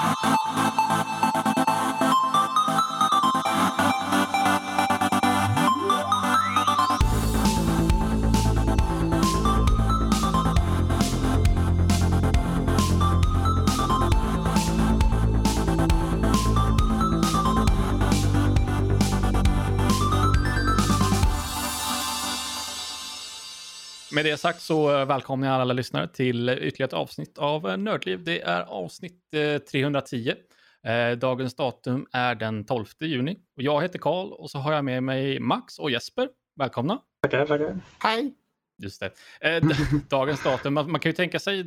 Thank you. Med det sagt så välkomnar jag alla lyssnare till ytterligare ett avsnitt av Nördliv. Det är avsnitt 310. Eh, dagens datum är den 12 juni. Och jag heter Karl och så har jag med mig Max och Jesper. Välkomna! Tackar, tackar. Hej! Just det. Eh, dagens datum, man, kan ju tänka sig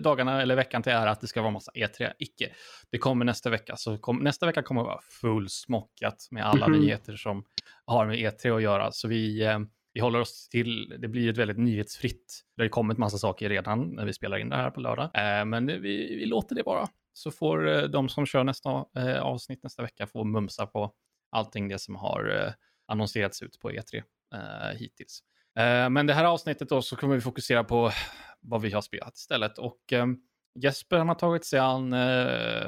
dagarna eller veckan till ära att det ska vara massa E3. Icke. Det kommer nästa vecka. Så kom, nästa vecka kommer att vara fullsmockat med alla mm -hmm. nyheter som har med E3 att göra. Så vi, eh, vi håller oss till, det blir ett väldigt nyhetsfritt. Det har ju kommit massa saker redan när vi spelar in det här på lördag. Eh, men vi, vi, låter det vara. Så får eh, de som kör nästa eh, avsnitt nästa vecka få mumsa på allting det som har eh, annonserats ut på E3 eh, hittills. Eh, men det här avsnittet då så kommer vi fokusera på vad vi har spelat istället. Och Jesper han har tagit sig an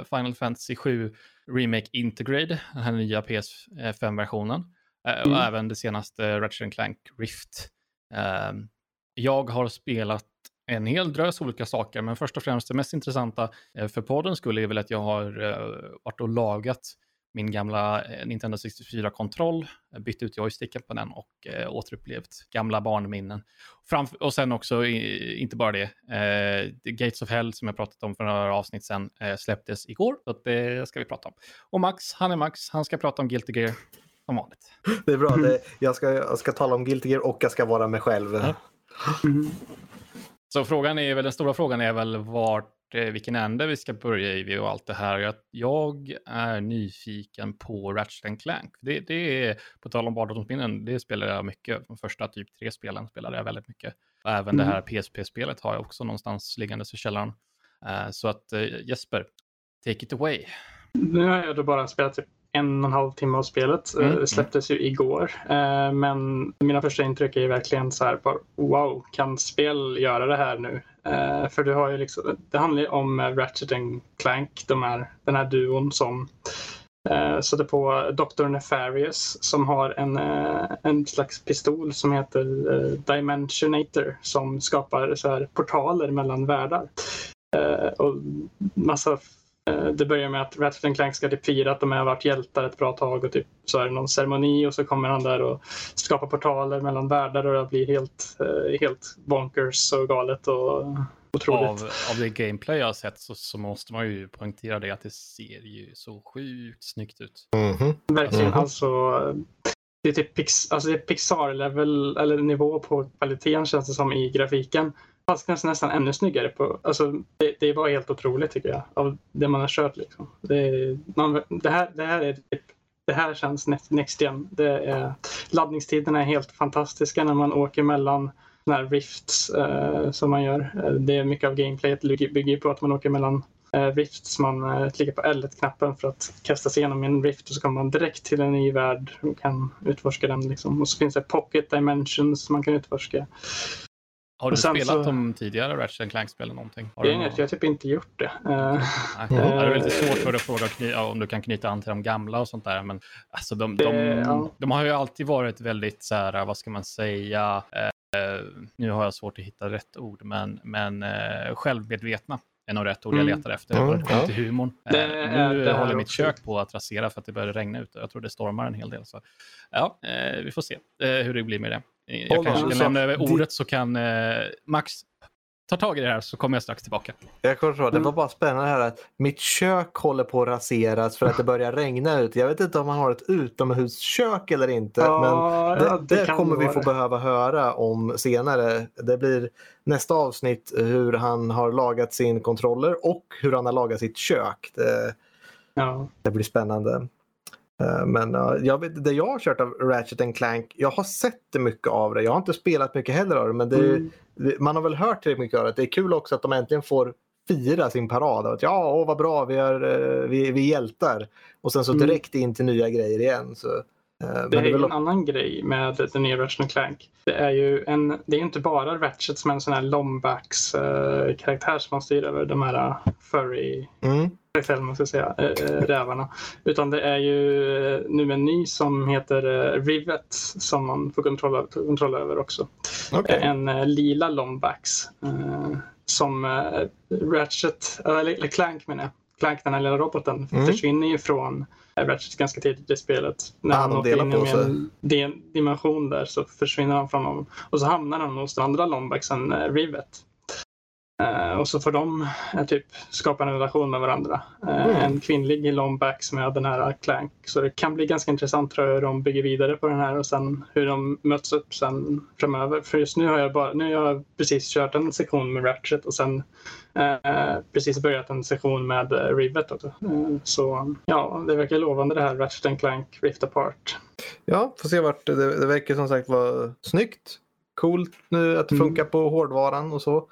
Final Fantasy 7 Remake Integrate, den här nya PS5-versionen. Eh, mm. Och även det senaste Ratchet Clank Rift. Ehm, jag har spelat en hel drös olika saker, men först och främst det mest intressanta eh, för podden skulle är väl att jag har eh, varit och lagat min gamla Nintendo 64-kontroll, bytt ut joysticken på den och återupplevt gamla barnminnen. Framf och sen också, i, inte bara det, Gates of Hell som jag pratat om för några avsnitt äh, släpptes igår, så det ska vi prata om. Och Max, han är Max, han ska prata om Guilty Gear som vanligt. Det är bra. Det, jag, ska, jag ska tala om Guilty Gear och jag ska vara mig själv. Ja. Så frågan är väl, den stora frågan är väl vart, eh, vilken ände vi ska börja i och allt det här. Jag, jag är nyfiken på Ratchet Clank. Det, det är, på tal om barndomsminnen, det spelar jag mycket. De första typ tre spelen spelade jag väldigt mycket. Och även mm. det här PSP-spelet har jag också någonstans liggandes i källaren. Uh, så att uh, Jesper, take it away. Nu har jag då bara spelat typ en och en halv timme av spelet. Eh, mm. Det släpptes ju igår. Eh, men mina första intryck är verkligen så här, wow, kan spel göra det här nu? Eh, för du har ju liksom, det handlar ju om Ratchet Clank, de är, den här duon som sätter på Dr. Nefarious som har en, en slags pistol som heter Dimensionator som skapar så här portaler mellan världar. Och massa det börjar med att Ratchet Clank ska typ fira att de har varit hjältar ett bra tag och typ så är det någon ceremoni och så kommer han där och skapar portaler mellan världar och det blir helt, eh, helt bonkers och galet och otroligt. Av, av det gameplay jag har sett så, så måste man ju poängtera det att det ser ju så sjukt snyggt ut. Mm -hmm. Verkligen, mm -hmm. alltså det är typ pix, alltså Pixar-level eller nivå på kvaliteten känns det som i grafiken. Fast kanske nästan ännu snyggare. På, alltså, det, det var helt otroligt tycker jag, av det man har kört. Liksom. Det, man, det, här, det, här, är typ, det här känns next, next gen. Det är, laddningstiderna är helt fantastiska när man åker mellan såna här rifts eh, som man gör. Eh, det är mycket av gameplayet bygger på att man åker mellan eh, rifts. Man eh, klickar på L1-knappen för att kasta sig igenom en rift och så kommer man direkt till en ny värld och kan utforska den. Liksom. Och så finns det pocket dimensions som man kan utforska. Har du spelat så... de tidigare Ratchet Clank-spelen någonting? Har inget, jag har typ inte gjort det. Uh, det är lite svårt för dig att fråga om du kan knyta an till de gamla och sånt där. Men alltså, de, de, det, ja. de har ju alltid varit väldigt så här, vad ska man säga, eh, nu har jag svårt att hitta rätt ord, men, men eh, självmedvetna är nog rätt ord jag mm. letar efter mm. det kommer till humorn. Det, eh, nu det håller mitt kök på att rasera för att det börjar regna ute. Jag tror det stormar en hel del. Så. Ja, eh, vi får se eh, hur det blir med det. Jag kanske kan lämna över ordet så kan eh, Max ta tag i det här så kommer jag strax tillbaka. Jag kommer ihåg, det var bara spännande här att mitt kök håller på att raseras för att det börjar regna ut. Jag vet inte om man har ett utomhuskök eller inte. Ja, men det, det, det kommer vi få behöva höra om senare. Det blir nästa avsnitt hur han har lagat sin kontroller och hur han har lagat sitt kök. Det, ja. det blir spännande. Eh, men uh, jag vet, det jag har kört av Ratchet Clank, jag har sett mycket av det. Jag har inte spelat mycket heller av det. Men det, mm. man har väl hört tillräckligt mycket av det. Det är kul också att de äntligen får fira sin parad. Att, ja, åh, vad bra, vi är, uh, vi, vi är hjältar. Och sen så mm. direkt in till nya grejer igen. Så Uh, det är väl... en annan grej med den nya Ratchet Clank. Det är ju en, det är inte bara Ratchet som är en sån här Lombax uh, karaktär som man styr över, de här furry mm karaktärer, man ska säga, rävarna. Utan det är ju nu en ny som heter Rivet som man får kontroll, kontroll över också. Okay. En lila Lombax som Ratchet, eller Clank menar jag. Clank, den här lilla roboten, mm. försvinner ju från Ratchet ganska tidigt i spelet. När ah, han åker in i en dimension där så försvinner han från honom. Och så hamnar han hos den andra Lombaxen, Rivet. Uh, och så får de uh, typ skapa en relation med varandra. Uh, mm. En kvinnlig lomback med den här Clank. Så det kan bli ganska intressant tror jag hur de bygger vidare på den här och sen hur de möts upp sen framöver. För just nu har jag, bara, nu har jag precis kört en sektion med Ratchet och sen precis börjat en sektion med Rivet också. så ja, det verkar lovande det här Ratchet Clank Rift Apart. Ja, får se vart det, det verkar som sagt vara snyggt. Coolt nu att det mm. funkar mm. på hårdvaran och så.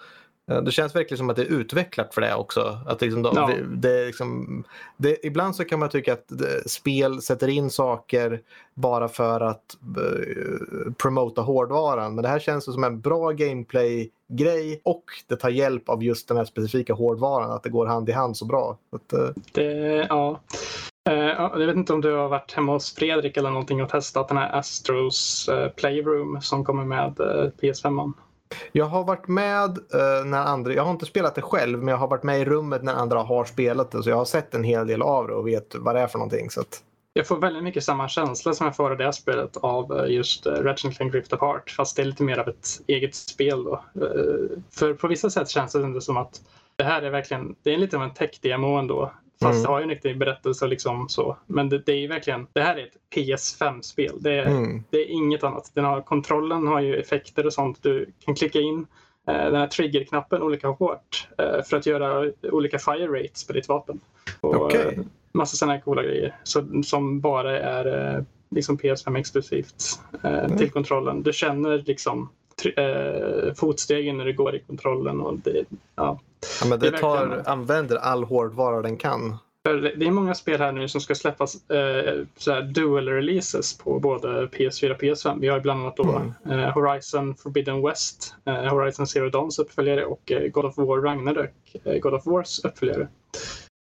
Eh, det känns verkligen som att det är utvecklat för det också. Att liksom de, ja. det, det liksom, det, ibland så kan man tycka att spel sätter in saker bara för att uh, promota hårdvaran. Men det här känns som en bra gameplay-grej och det tar hjälp av just den här specifika hårdvaran. Att det går hand i hand så bra. Att, uh... det, ja. Uh, jag vet inte om du har varit hemma hos Fredrik eller någonting och testat den här Astros Playroom som kommer med PS5. Jag har varit med uh, när andra, jag har inte spelat det själv, men jag har varit med i rummet när andra har spelat det. Så jag har sett en hel del av det och vet vad det är för någonting. Så att... Jag får väldigt mycket samma känsla som jag får i det här spelet av eh, just eh, Ratchet Clank Rift Apart. Fast det är lite mer av ett eget spel då. Uh, för på vissa sätt känns det inte som att det här är verkligen, det är lite av en tech-demo ändå. Fast mm. det har ju en riktig berättelse liksom så. Men det, det är ju verkligen, det här är ett PS5-spel. Det, är, mm. det är inget annat. Den har, kontrollen har ju effekter och sånt. Du kan klicka in eh, den här triggerknappen olika hårt eh, för att göra olika fire rates på ditt vapen. Och okay. eh, massa sådana här coola grejer så, som bara är eh, liksom PS5 exklusivt eh, mm. till kontrollen. Du känner liksom eh, fotstegen när du går i kontrollen. Och det, ja. Ja, men det, det tar, verkligen... använder all hårdvara den kan. Det är många spel här nu som ska släppas eh, sådär dual releases på både PS4 och PS5. Vi har bland annat då mm. eh, Horizon Forbidden West, eh, Horizon Zero Dawns uppföljare och eh, God of War Ragnarök, eh, God of Wars uppföljare.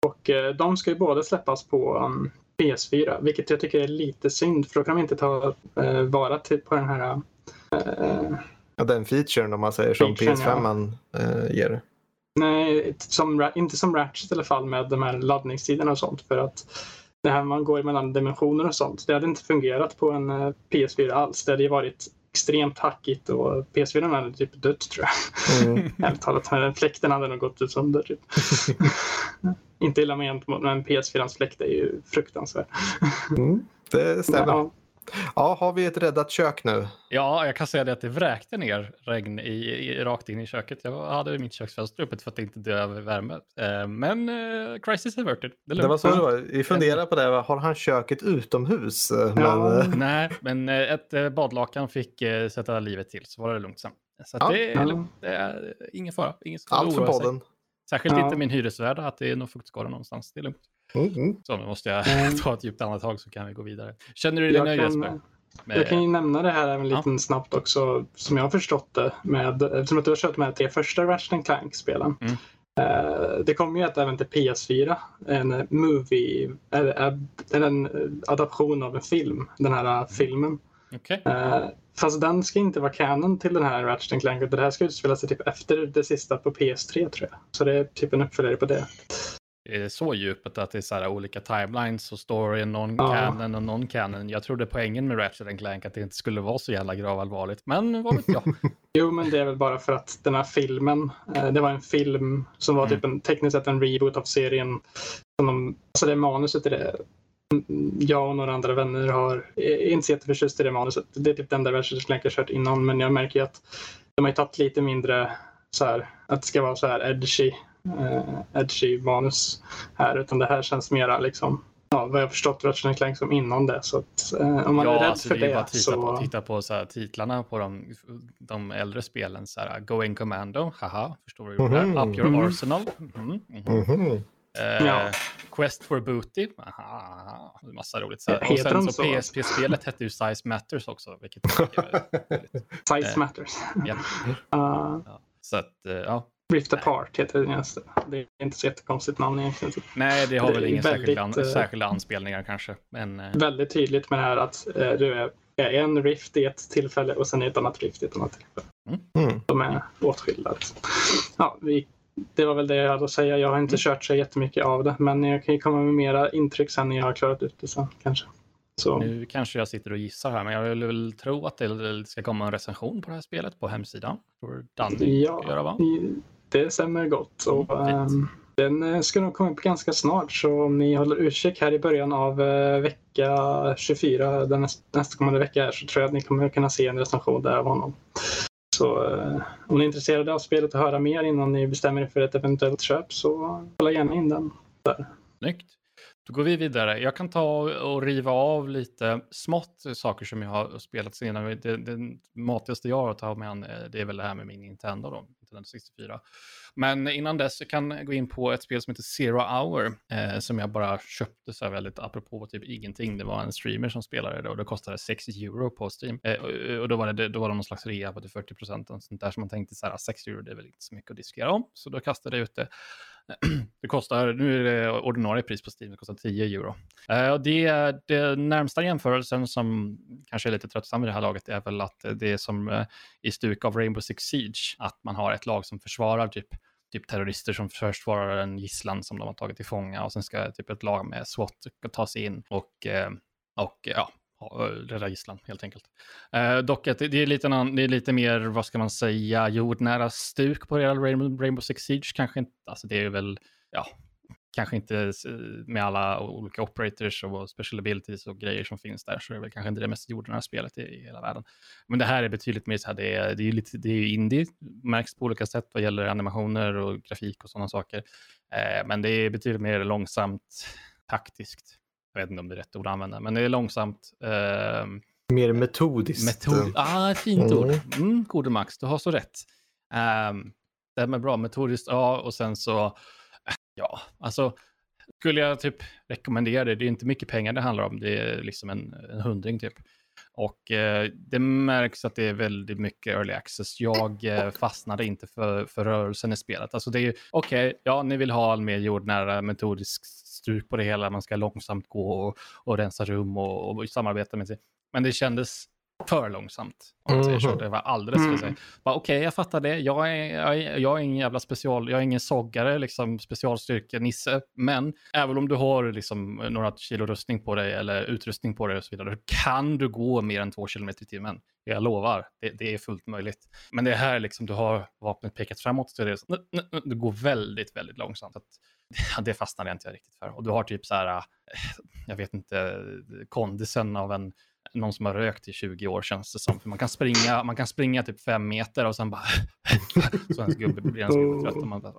Och eh, de ska ju båda släppas på um, PS4, vilket jag tycker är lite synd för då kan vi inte ta vara till, på den här Ja, den featuren om man säger som PS5 ja. ger. Nej, som, inte som Ratchet i alla fall med de här laddningstiderna och sånt. För att det här man går mellan dimensioner och sånt, det hade inte fungerat på en eh, PS4 alls. Det hade ju varit extremt hackigt och PS4 hade typ dött tror jag. Mm. Ärligt talat, fläkten hade nog gått ut sönder. Typ. inte illa ment, men PS4 fläkt är ju fruktansvärd. Mm, det stämmer. Ja. Ja, har vi ett räddat kök nu? Ja, jag kan säga det att det vräkte ner regn i, i, rakt in i köket. Jag hade mitt köksfönster öppet för att inte dö av värme. Eh, men eh, crisis averted. Det, det var så det var. Vi funderar på det. Har han köket utomhus? Eh, men... Ja, nej, men eh, ett eh, badlakan fick eh, sätta livet till så var det lugnt sen. Så ja, det, är, ja. det är ingen fara. Ingen Allt för podden. Särskilt ja. inte min hyresvärd att det är någon fuktskada någonstans. Det är lugnt. Mm. Så nu måste jag mm. ta ett djupt andetag så kan vi gå vidare. Känner du dig nöjd Jesper? Med... Jag kan ju nämna det här en liten ja. snabbt också, som jag har förstått det, med, eftersom att du har kört med tre första Ratchet Clank-spelen. Mm. Uh, det kommer ju ett även till PS4, en movie, eller, en adaption av en film, den här filmen. Okay. Uh, eh, fast den ska inte vara canon till den här Ratchet Clank, det här ska utspela sig typ efter det sista på PS3 tror jag. Så det är typ en uppföljare på det så djupet att det är så här olika timelines och story, non-canon ja. och non-canon. Jag trodde poängen med Ratchet Clank att det inte skulle vara så jävla gravallvarligt, men vad vet jag? jo, men det är väl bara för att den här filmen, eh, det var en film som var mm. typ en, tekniskt sett en reboot av serien. Som de, alltså det manuset i det, jag och några andra vänner har, är inte så jätteförtjust i det manuset. Det är typ den där Ratchet Clank har kört innan, men jag märker ju att de har tagit lite mindre så här, att det ska vara så här edgy eh, edgy manus här utan det här känns mera liksom ja, vad jag förstått Ratchet Clank som innan det. Så att, eh, om man ja, är rädd alltså för det, det bara titta så... På, titta på så här, titlarna på de, de äldre spelen. Så här, Going Commando, haha, förstår du? Mm -hmm. Up your mm -hmm. arsenal. Mm -hmm. Eh, ja. Quest for Booty. Aha, massa roligt. Så, och sen så, PSP-spelet hette ju Size Matters också. Vilket Size eh, Matters. ja. Uh, ja. Så att, uh, ja. Rift Apart heter det nästa. Det är inte så jättekonstigt namn egentligen. Nej, det har det väl inga särskilda, an, särskilda anspelningar kanske. Men, uh... Väldigt tydligt med det här att du är en Rift i ett tillfälle och sen ett annat Rift i ett annat tillfälle. Mm. De är åtskilda. Ja, vi det var väl det jag hade att säga. Jag har inte mm. kört så jättemycket av det, men jag kan ju komma med mera intryck sen när jag har klarat ut det sen kanske. Så. Nu kanske jag sitter och gissar här, men jag vill väl tro att det ska komma en recension på det här spelet på hemsidan. Danny ja, göra, va? Det stämmer gott. Och, um, den eh, ska nog komma upp ganska snart, så om ni håller utkik här i början av uh, vecka 24, den näst, nästkommande vecka, så tror jag att ni kommer kunna se en recension där av honom. Så eh, om ni är intresserade av spelet och höra mer innan ni bestämmer er för ett eventuellt köp så kolla gärna in den där. Snyggt. Då går vi vidare. Jag kan ta och riva av lite smått saker som jag har spelat senare. Det, det matigaste jag har att ta med an eh, det är väl det här med min Nintendo då, Nintendo 64. Men innan dess så kan jag gå in på ett spel som heter Zero Hour eh, som jag bara köpte så här väldigt apropå typ ingenting. Det var en streamer som spelade det och det kostade 6 euro på Steam. Eh, och, eh, och då var det då var det någon slags rea på typ 40 procent och sånt där som man tänkte så här ah, 6 euro det är väl inte så mycket att diskutera om. Så då kastade jag ut det. Det kostar, nu är det ordinarie pris på Steam, det kostar 10 euro. Eh, och det, det närmsta jämförelsen som kanske är lite tröttsam i det här laget är väl att det är som eh, i stuk av Rainbow Six Siege, att man har ett lag som försvarar typ typ terrorister som försvarar en gisslan som de har tagit till fånga och sen ska typ ett lag med SWAT ta sig in och, eh, och ja, rädda gisslan helt enkelt. Eh, dock att det är, lite, det är lite mer, vad ska man säga, jordnära stuk på Rainbow, Rainbow Six Siege. Kanske inte, alltså det är väl, ja, kanske inte med alla olika operators och special abilities och grejer som finns där så är det väl kanske inte det mest jordnära spelet i, hela världen. Men det här är betydligt mer så här, det är, det är, lite, det är indie, märks på olika sätt vad gäller animationer och grafik och sådana saker. Eh, men det är betydligt mer långsamt taktiskt. Jag vet inte om det är rätt ord att använda, men det är långsamt. Eh, mer metodiskt. Metod, ah, fint ord. Mm, mm gode Max, du har så rätt. Um, det är bra, metodiskt, ja, och sen så Ja, alltså skulle jag typ rekommendera det. Det är inte mycket pengar det handlar om. Det är liksom en, en hundring typ. Och eh, det märks att det är väldigt mycket early access. Jag eh, fastnade inte för, för rörelsen i spelet. Alltså det är okej, okay, ja, ni vill ha en mer jordnära metodisk struk på det hela. Man ska långsamt gå och, och rensa rum och, och samarbeta med sig. Men det kändes för långsamt. Om man säger så. Mhm. Det var alldeles för sig. Mm. Okej, okay, jag fattar det. Jag är, jag, är, jag är ingen jävla special, jag är ingen soggare, liksom specialstyrke-nisse. Men även om du har liksom några kilo rustning på dig eller utrustning på dig och så vidare, kan du gå mer än två kilometer i timmen. Jag lovar, det, det, är fullt möjligt. Men det är här liksom du har vapnet pekat framåt, så det, det går väldigt, väldigt långsamt. Att, det fastnade jag inte riktigt för. Och du har typ så här, eh, jag vet inte, kondisen av en någon som har rökt i 20 år känns det som. För man kan springa, man kan springa typ fem meter och sen bara... så ens gubbe blir ens gubbe trött. Och man bara,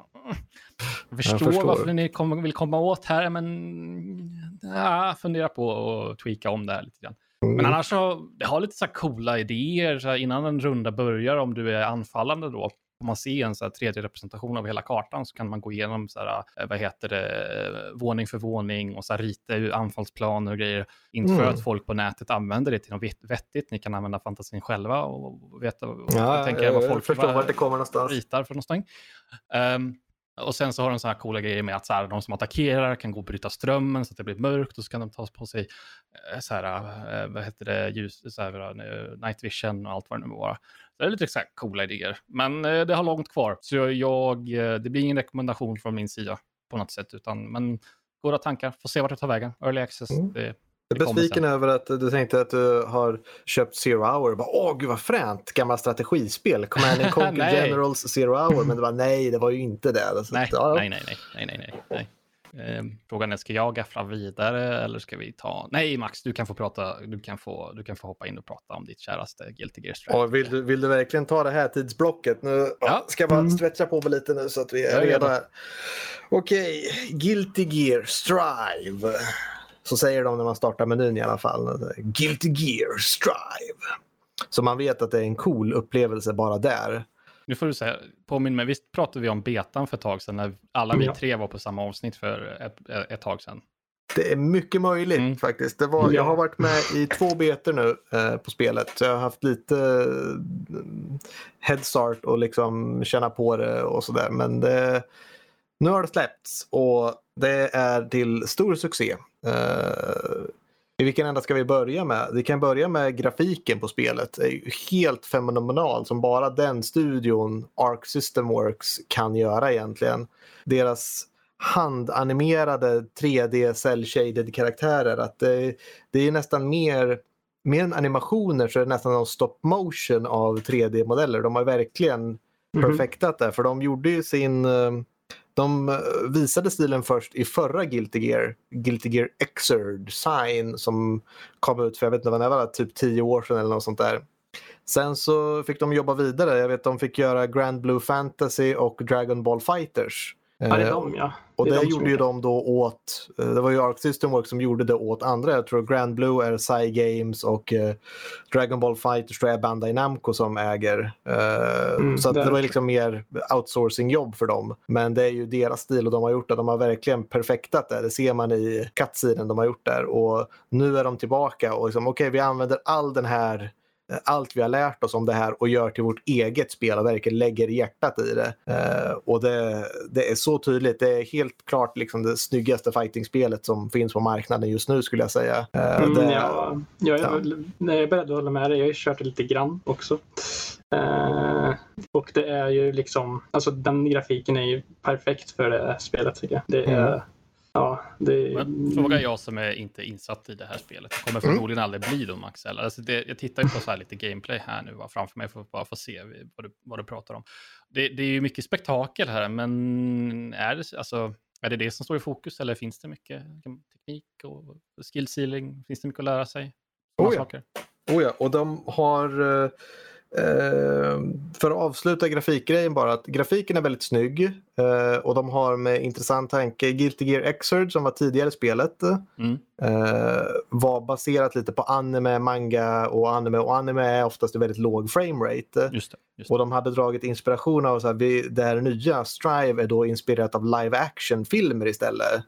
jag, förstår jag förstår varför ni kom, vill komma åt här, men ja, fundera på att tweaka om det här lite grann. Men mm. annars så, det har lite så coola idéer så innan en runda börjar om du är anfallande då om man ser en så här 3D-representation av hela kartan så kan man gå igenom så här, eh, vad heter det, våning för våning och så här rita anfallsplaner och grejer. Inte mm. för att folk på nätet använder det till något vettigt. Ni kan använda fantasin själva och veta och ja, tänka vad folk förstår det kommer någonstans. ritar för någonstans. Um, och sen så har de så här coola grejer med att så här, de som attackerar kan gå och bryta strömmen så att det blir mörkt och så kan de ta på sig eh, så här, eh, vad heter det, ljus, så här, night vision och allt vad det nu var. Det är lite så här coola idéer, men eh, det har långt kvar. Så jag, eh, det blir ingen rekommendation från min sida på något sätt, utan men goda tankar, får se vart det tar vägen. Early access, mm. det, jag är besviken över att du tänkte att du har köpt Zero Hour. Bara, Åh, gud vad fränt! Gamla strategispel. Command Conquer Generals Zero Hour. Men det var nej, det var ju inte det. Så nej, ja. nej, nej, nej, nej, nej, nej. Eh, frågan är, ska jag gaffla vidare eller ska vi ta... Nej, Max, du kan få prata. Du kan få, du kan få hoppa in och prata om ditt käraste Guilty Gear Strive. Ja, vill, du, vill du verkligen ta det här tidsblocket? Nu ja. ska jag bara mm. stretcha på mig lite nu så att vi är redo här. Okej, okay. Guilty Gear Strive. Så säger de när man startar menyn i alla fall. Guilty Gear Strive. Så man vet att det är en cool upplevelse bara där. Nu får du säga, påminn mig, visst pratade vi om betan för ett tag sedan när alla vi tre var på samma avsnitt för ett, ett tag sedan? Det är mycket möjligt mm. faktiskt. Det var, jag har varit med i två betor nu eh, på spelet. Så jag har haft lite eh, headstart och liksom känna på det och sådär. Men det, nu har det släppts och det är till stor succé. Eh, i vilken ända ska vi börja med? Vi kan börja med grafiken på spelet. Det är helt fenomenal som bara den studion, Arc System Works, kan göra egentligen. Deras handanimerade 3D cell-shaded karaktärer. Att det, det är nästan mer, mer än animationer så är det nästan någon stop motion av 3D-modeller. De har verkligen -hmm. perfektat det för de gjorde ju sin eh, de eh, visade stilen först i förra Guilty Gear, Guilty Gear Xrd Sign som kom ut för jag vet inte vad det var, typ tio år sedan eller något sånt där. Sen så fick de jobba vidare. Jag vet de fick göra Grand Blue Fantasy och Dragon Ball Fighters. Ja, det är de ja. Och det, det gjorde ju de då åt, eh, det var ju Arc System Works som gjorde det åt andra. Jag tror Grand Blue är Psy Games och eh, Dragon Ball Fighters tror jag är Bandai Namco som äger. Eh, mm, så det var liksom mer outsourcing-jobb för dem. Men det är ju deras stil och de har gjort det. De har verkligen perfektat det. Det ser man i cutscenen de har gjort där. Och nu är de tillbaka och liksom, okej okay, vi använder all den här Eh, allt vi har lärt oss om det här och gör till vårt eget spel och verkligen lägger hjärtat i det. Uh, och det, det, är så tydligt. Det är helt klart liksom det snyggaste fighting-spelet som finns på marknaden just nu skulle jag säga. Uh, mm, det, ja, jag, är, ja. jag är beredd att hålla med dig. Jag har kört det lite grann också. Uh, och det är ju liksom, alltså den grafiken är ju perfekt för det spelet tycker jag. Det är, mm. Ja, det... Men frågar jag som är inte insatt i det här spelet. Det kommer mm. förmodligen mm. aldrig bli då Maxell. Alltså det, jag tittar ju på så här lite gameplay här nu va, framför mig för att bara få se vad du, vad du pratar om. Det, det är ju mycket spektakel här, men är det, alltså, är det det som står i fokus eller finns det mycket teknik och skill ceiling? Finns det mycket att lära sig? Oh ja. Saker? oh ja, och de har uh Eh, för att avsluta grafikgrejen bara, att grafiken är väldigt snygg eh, och de har med intressant tanke, Guilty Gear Xrd som var tidigare spelet mm. eh, var baserat lite på anime, manga och anime och anime är oftast väldigt låg framerate. Just det, just det. Och de hade dragit inspiration av så här, vi, det här nya Strive är då inspirerat av live action filmer istället.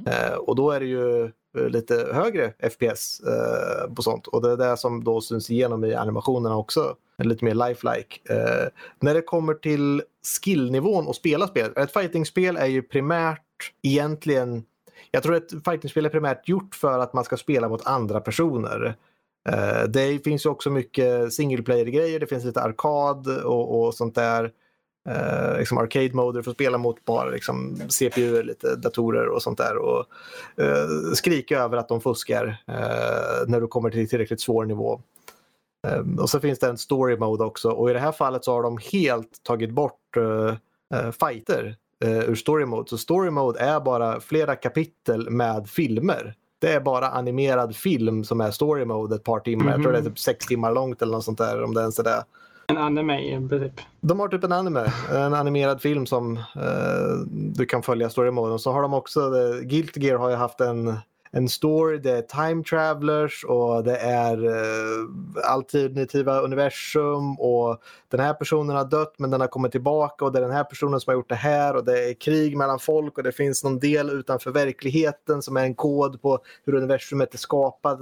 Mm. Eh, och då är det ju Eh, Eh, lite högre FPS eh, på sånt. Och det är det som då syns igenom i animationerna också. Lite mer lifelike. Eh, när det kommer till skillnivån och spela spel. Ett fightingspel är ju primärt egentligen jag tror att fightingspel är primärt gjort för att man ska spela mot andra personer. Eh, det finns ju också mycket single player-grejer, det finns lite arkad och, och sånt där eh, liksom arcade mode för att spela mot bara liksom, CPU, lite datorer och sånt där. Och eh, skrika över att de fuskar eh, när du kommer till tillräckligt svår nivå. Eh, och så finns det en story mode också och i det här fallet så har de helt tagit bort eh, eh, fighter ur story mode. Så story mode är bara flera kapitel med filmer. Det är bara animerad film som är story mode ett par timmar. Mm -hmm. Jag tror det är typ sex timmar långt eller något sånt där om det ens är det. En anime i princip. De har typ en anime, en animerad film som eh, du kan följa story mode. och Så har de också, eh, Guilty Gear har ju haft en, en story, det är time travelers och det är eh, alternativa universum och den här personen har dött men den har kommit tillbaka och det är den här personen som har gjort det här och det är krig mellan folk och det finns någon del utanför verkligheten som är en kod på hur universumet är skapat.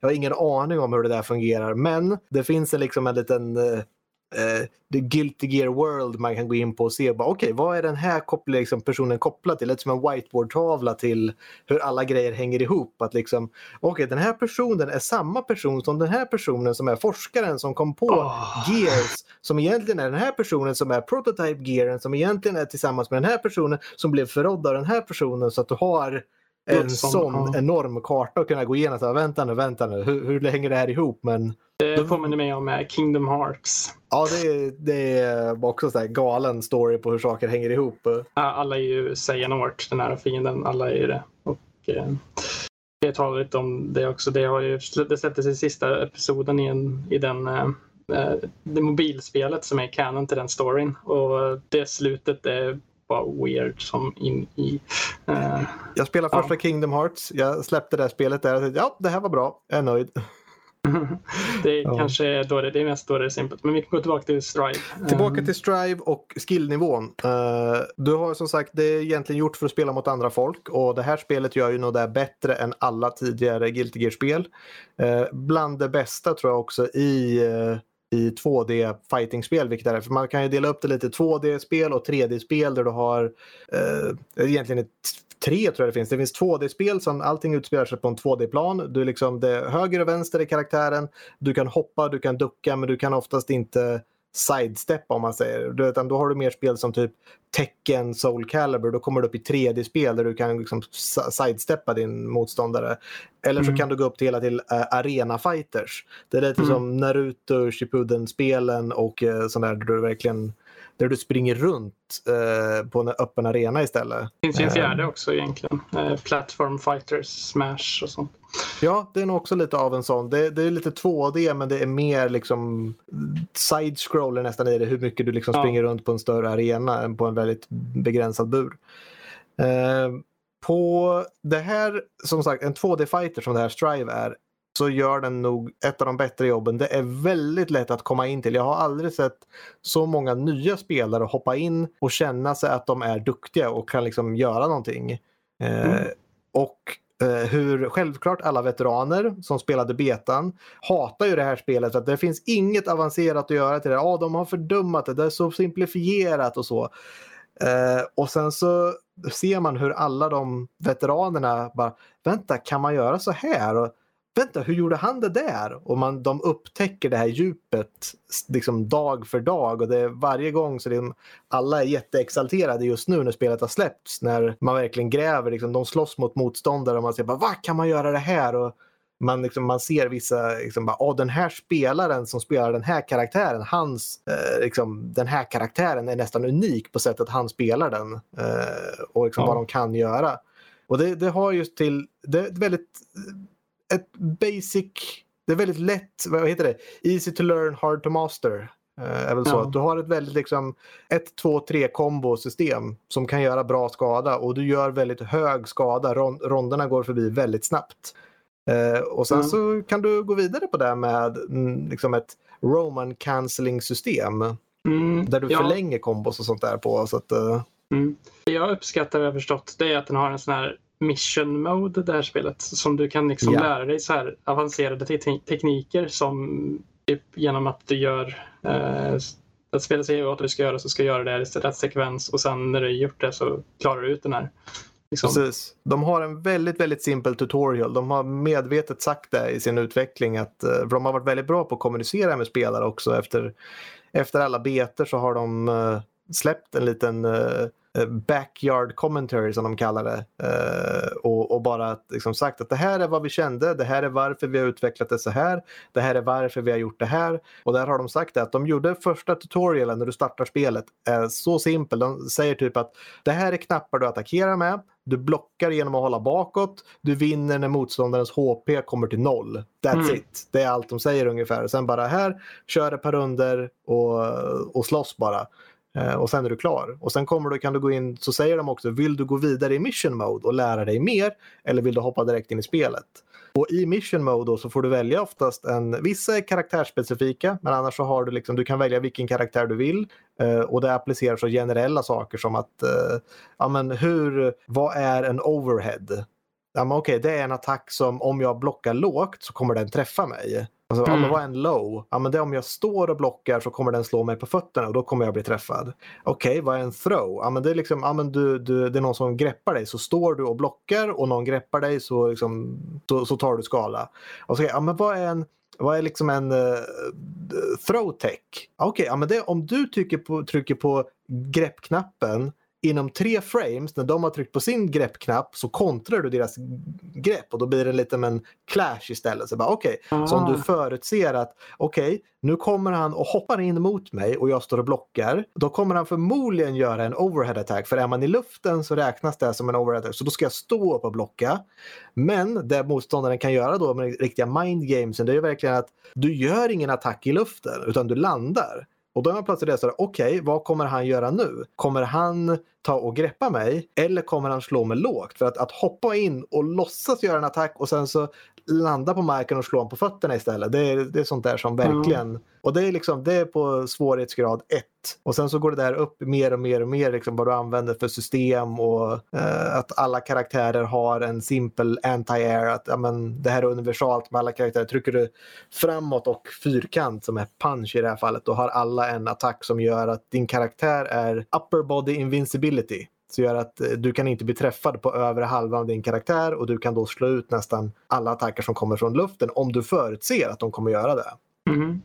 Jag har ingen aning om hur det där fungerar men det finns en, liksom en liten eh, eh, The Guilty Gear World man kan gå in på och se okej, okay, vad är den här koppling, liksom, personen kopplad till? Lite som en whiteboard-tavla till hur alla grejer hänger ihop. Att liksom, okay, den här personen är samma person som den här personen som är forskaren som kom på oh. Gears, som egentligen är den här personen som är prototype Gearen, som egentligen är tillsammans med den här personen som blev förrådd av den här personen så att du har en sån ja. enorm karta att kunna gå igenom. Så, vänta nu, vänta nu, hur, hur hänger det här ihop? Men, det påminner mig om eh, Kingdom Hearts. Ja, det är, det är också en galen story på hur saker hänger ihop. Alla är ju Xehanort, den här fienden. Alla är ju det. Och, eh, jag talar lite om det också. Det, har ju, det släpptes i sista episoden i, en, i den eh, eh, det mobilspelet som är canon till den storyn. Och det slutet är bara weird som in i... Uh, jag spelade första ja. Kingdom Hearts. Jag släppte det spelet där och tänkte ja, det här var bra. Jag är nöjd. det är ja. kanske då det, det är mest då det är simpelt. Men vi kan gå tillbaka till Strive. Tillbaka till Strive och skillnivån. Uh, du har som sagt, det är egentligen gjort för att spela mot andra folk och det här spelet gör ju nog det bättre än alla tidigare Guilty Gear-spel. Uh, bland det bästa tror jag också i uh, i 2D fighting-spel, vilket är För man kan ju dela upp det lite 2D-spel och 3D-spel där du har eh, egentligen ett tre tror jag det finns. Det finns 2D-spel som allting utspelar sig på en 2D-plan. Du liksom, det är höger och vänster i karaktären. Du kan hoppa, du kan ducka men du kan oftast inte sidesteppa om man säger. Utan då har du mer spel som typ Tekken, Soul Calibur. Då kommer du upp i 3D-spel där du kan liksom sidesteppa din motståndare. Eller så mm. kan du gå upp till hela till uh, arena fighters. Det är lite mm. som Naruto, Shippuden-spelen och uh, sånt där där du verkligen där du springer runt eh, på en öppen arena istället. Det finns ju en fjärde eh. också egentligen. Eh, Platform Fighters, Smash och sånt. Ja, det är nog också lite av en sån. Det, det är lite 2D men det är mer liksom side-scroller nästan i det. Hur mycket du liksom ja. springer runt på en större arena än på en väldigt begränsad bur. Eh, på det här, som sagt, en 2D-fighter som det här Strive är, så gör den nog ett av de bättre jobben. Det är väldigt lätt att komma in till. Jag har aldrig sett så många nya spelare hoppa in och känna sig att de är duktiga och kan liksom göra någonting. Eh, mm. Eh, och Eh, hur självklart alla veteraner som spelade betan hatar ju det här spelet för att det finns inget avancerat att göra till det. Ja, de har fördummat det, det är så simplifierat och så. Eh, och sen så ser man hur alla de veteranerna bara, vänta, kan man göra så här? Och vänta, hur gjorde han det där? Och man, de upptäcker det här djupet liksom dag för dag och det är varje gång så det, alla är jätteexalterade just nu när spelet har släppts. När man verkligen gräver, liksom, de slåss mot motståndare och man säger bara, vad kan man göra det här? Och man, liksom, man ser vissa, liksom, bara, oh, den här spelaren som spelar den här karaktären, hans, eh, liksom, den här karaktären är nästan unik på sättet han spelar den eh, och liksom, ja. vad de kan göra. Och det, det har just till, det är väldigt ett basic, det är väldigt lätt, vad heter det, easy to learn, hard to master. Uh, är väl så. Ja. Du har ett väldigt liksom 1, 2, 3 kombosystem som kan göra bra skada och du gör väldigt hög skada. Rond ronderna går förbi väldigt snabbt. Uh, och sen mm. så kan du gå vidare på det med mm, liksom ett Roman cancelling system. Mm. Där du ja. förlänger kombos och sånt där på. Så att, uh... mm. Jag uppskattar, jag har förstått, det är att den har en sån här mission mode det här spelet. Som du kan liksom ja. lära dig så här avancerade te tekniker som typ genom att du gör eh, att spelet säger vad du ska göra så ska du göra det i rätt sekvens och sen när du gjort det så klarar du ut den här. Liksom. Precis. De har en väldigt, väldigt simpel tutorial. De har medvetet sagt det i sin utveckling att eh, för de har varit väldigt bra på att kommunicera med spelare också. Efter, efter alla beter så har de uh, släppt en liten Eh, backyard commentary som de kallar det. Eh, och, och, bara liksom sagt att det här är vad vi kände, det här är varför vi har utvecklat det så här, det här är varför vi har gjort det här. Och där har de sagt att de gjorde första tutorialen när du startar spelet är så simpel. De säger typ att det här är knappar du attackerar med, du blockar genom att hålla bakåt, du vinner när motståndarens HP kommer till noll. That's mm. it. Det är allt de säger ungefär. Sen bara här, kör ett par runder och, och slåss bara. Eh, och sen är du klar. Och sen kommer du, kan du gå in, så säger de också, vill du gå vidare i mission mode och lära dig mer eller vill du hoppa direkt in i spelet? Och i mission mode då så får du välja oftast en, vissa är karaktärsspecifika men annars så har du liksom, du kan välja vilken karaktär du vill eh, och det applicerar så generella saker som att, eh, ja men hur, vad är en overhead? Ja men okej, det är en attack som om jag blockar lågt så kommer den träffa mig. Alltså, mm. ja, vad är en low? Ja, men det om jag står och blockar så kommer den slå mig på fötterna och då kommer jag bli träffad. Okej, okay, vad är en throw? Ja, men det, är liksom, ja, men du, du, det är någon som greppar dig. Så står du och blockar och någon greppar dig så, liksom, så, så tar du skala. Och så, ja, men vad är en vad är liksom en uh, throw tech? Okej, okay, ja, men det, om du trycker på, trycker på greppknappen inom tre frames, när de har tryckt på sin greppknapp så kontrar du deras grepp och då blir det lite med en clash istället. Så bara okay. så om du ah. förutser att okej, okay, nu kommer han och hoppar in mot mig och jag står och blockar. Då kommer han förmodligen göra en overhead attack. För är man i luften så räknas det som en overhead attack. Så då ska jag stå upp och blocka. Men det motståndaren kan göra då med riktiga mind gamesen det är ju verkligen att du gör ingen attack i luften utan du landar. Och då är man plötsligt där, okej, okay, vad kommer han göra nu? Kommer han ta och greppa mig eller kommer han slå mig lågt? För att, att hoppa in och låtsas göra en attack och sen så landa på marken och slå honom på fötterna istället. Det är, det är sånt där som verkligen... Mm. Och det är, liksom, det är på svårighetsgrad 1. Och sen så går det där upp mer och mer och mer liksom vad du använder för system och eh, att alla karaktärer har en simpel anti-air. Att ja, men, det här är universalt med alla karaktärer. Trycker du framåt och fyrkant som är punch i det här fallet då har alla en attack som gör att din karaktär är upper body invincibility. Så gör att eh, du kan inte bli träffad på övre halvan av din karaktär och du kan då slå ut nästan alla attacker som kommer från luften om du förutser att de kommer göra det. Mm.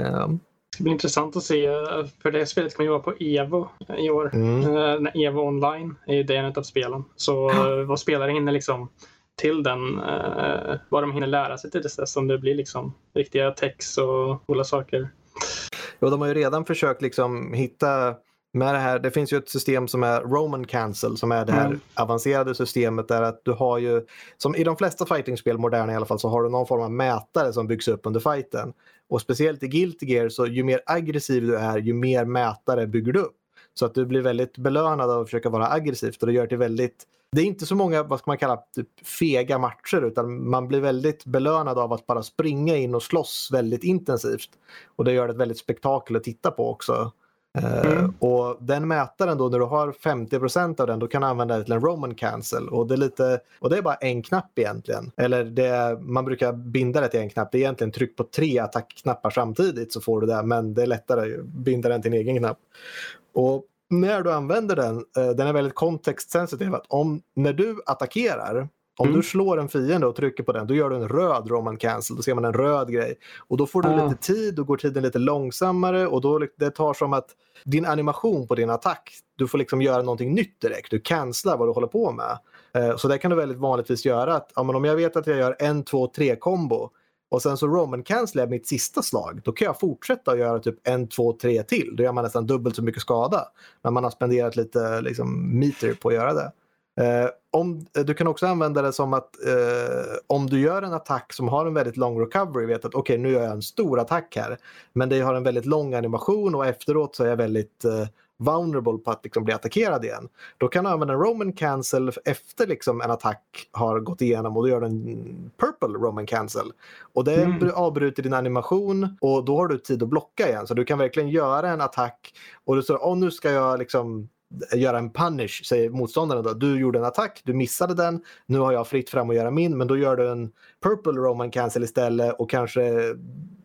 Um. Det ska bli intressant att se, för det spelet kommer ju vara på Evo i år. Mm. Uh, Evo online är det en av spelen. Så vad spelare hinner liksom till den, vad de hinner lära sig till dess, om det blir liksom riktiga text och coola saker. Ja, de har ju redan försökt liksom hitta med det här, det finns ju ett system som är Roman Cancel som är det här mm. avancerade systemet där att du har ju, som i de flesta fightingspel, moderna i alla fall, så har du någon form av mätare som byggs upp under fighten. Och speciellt i Guilty Gear så ju mer aggressiv du är, ju mer mätare bygger du upp. Så att du blir väldigt belönad av att försöka vara aggressivt och det gör det väldigt det är inte så många, vad ska man kalla, typ fega matcher utan man blir väldigt belönad av att bara springa in och slåss väldigt intensivt. Och det gör det ett väldigt spektakel att titta på också. Eh, mm. och den mätaren då, när du har 50% av den, då kan du använda det till en Roman cancel. Och det, är lite, och det är bara en knapp egentligen. Eller det, man brukar binda det till en knapp. Det är egentligen tryck på tre attackknappar samtidigt så får du det. Men det är lättare att binda den till en egen knapp. Och när du använder den, eh, den är väldigt kontextsensitiv. Att om, när du attackerar om mm. du slår en fiende och trycker på den, då gör du en röd Roman cancel. Då ser man en röd grej. Och då får du ah. lite tid, då går tiden lite långsammare och då det tar som att din animation på din attack, du får liksom göra någonting nytt direkt. Du cancelar vad du håller på med. Eh, så det kan du väldigt vanligtvis göra. Att, ja, men om jag vet att jag gör en, två, tre kombo och sen så Roman cancelar jag mitt sista slag. Då kan jag fortsätta att göra typ en, två, tre till. Då gör man nästan dubbelt så mycket skada. Men man har spenderat lite liksom, meter på att göra det. Eh, om, eh, du kan också använda det som att eh, om du gör en attack som har en väldigt lång recovery, vet att okej okay, nu gör jag en stor attack här, men det har en väldigt lång animation och efteråt så är jag väldigt eh, vulnerable på att liksom bli attackerad igen. Då kan du använda en Roman cancel efter liksom en attack har gått igenom och då gör du en purple Roman cancel. Och det mm. avbryter din animation och då har du tid att blocka igen. Så du kan verkligen göra en attack och du säger oh, nu ska jag liksom göra en punish, säger motståndaren då. Du gjorde en attack, du missade den, nu har jag fritt fram att göra min, men då gör du en purple Roman cancel istället och kanske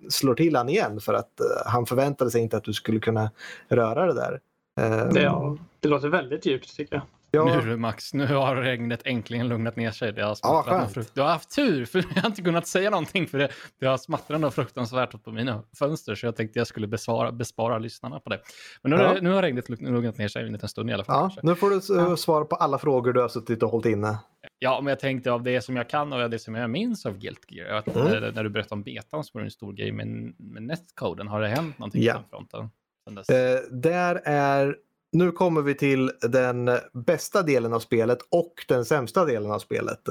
slår till han igen för att uh, han förväntade sig inte att du skulle kunna röra det där. Um, det, ja, det låter väldigt djupt tycker jag. Ja. Nu Max, nu har regnet äntligen lugnat ner sig. Det har smattrat ja, Du har haft tur, för jag har inte kunnat säga någonting för det, det har smattrat något fruktansvärt på mina fönster, så jag tänkte jag skulle besvara, bespara lyssnarna på det. Men nu, ja. nu har regnet lugnat ner sig en liten stund i alla fall. Ja, nu får du ja. svara på alla frågor du har suttit och hållit inne. Ja, men jag tänkte av det som jag kan och det som jag minns av Guilt Gear, att mm. när, när du berättade om betan så var en stor grej med, med netcoden. Har det hänt någonting ja. på den fronten? Eh, där är nu kommer vi till den bästa delen av spelet och den sämsta delen av spelet.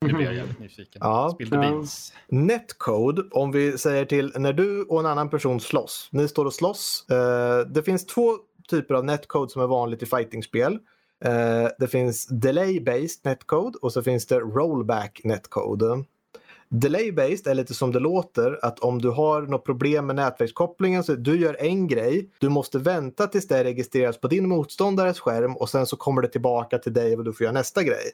Nu blir jag jävligt nyfiken. Ja. Spill the beans. Netcode, om vi säger till när du och en annan person slåss. Ni står och slåss. Uh, det finns två typer av netcode som är vanligt i fightingspel. Uh, det finns delay-based netcode och så finns det rollback netcode. Delay-based är lite som det låter att om du har något problem med nätverkskopplingen så du gör en grej, du måste vänta tills det registreras på din motståndares skärm och sen så kommer det tillbaka till dig och du får göra nästa grej.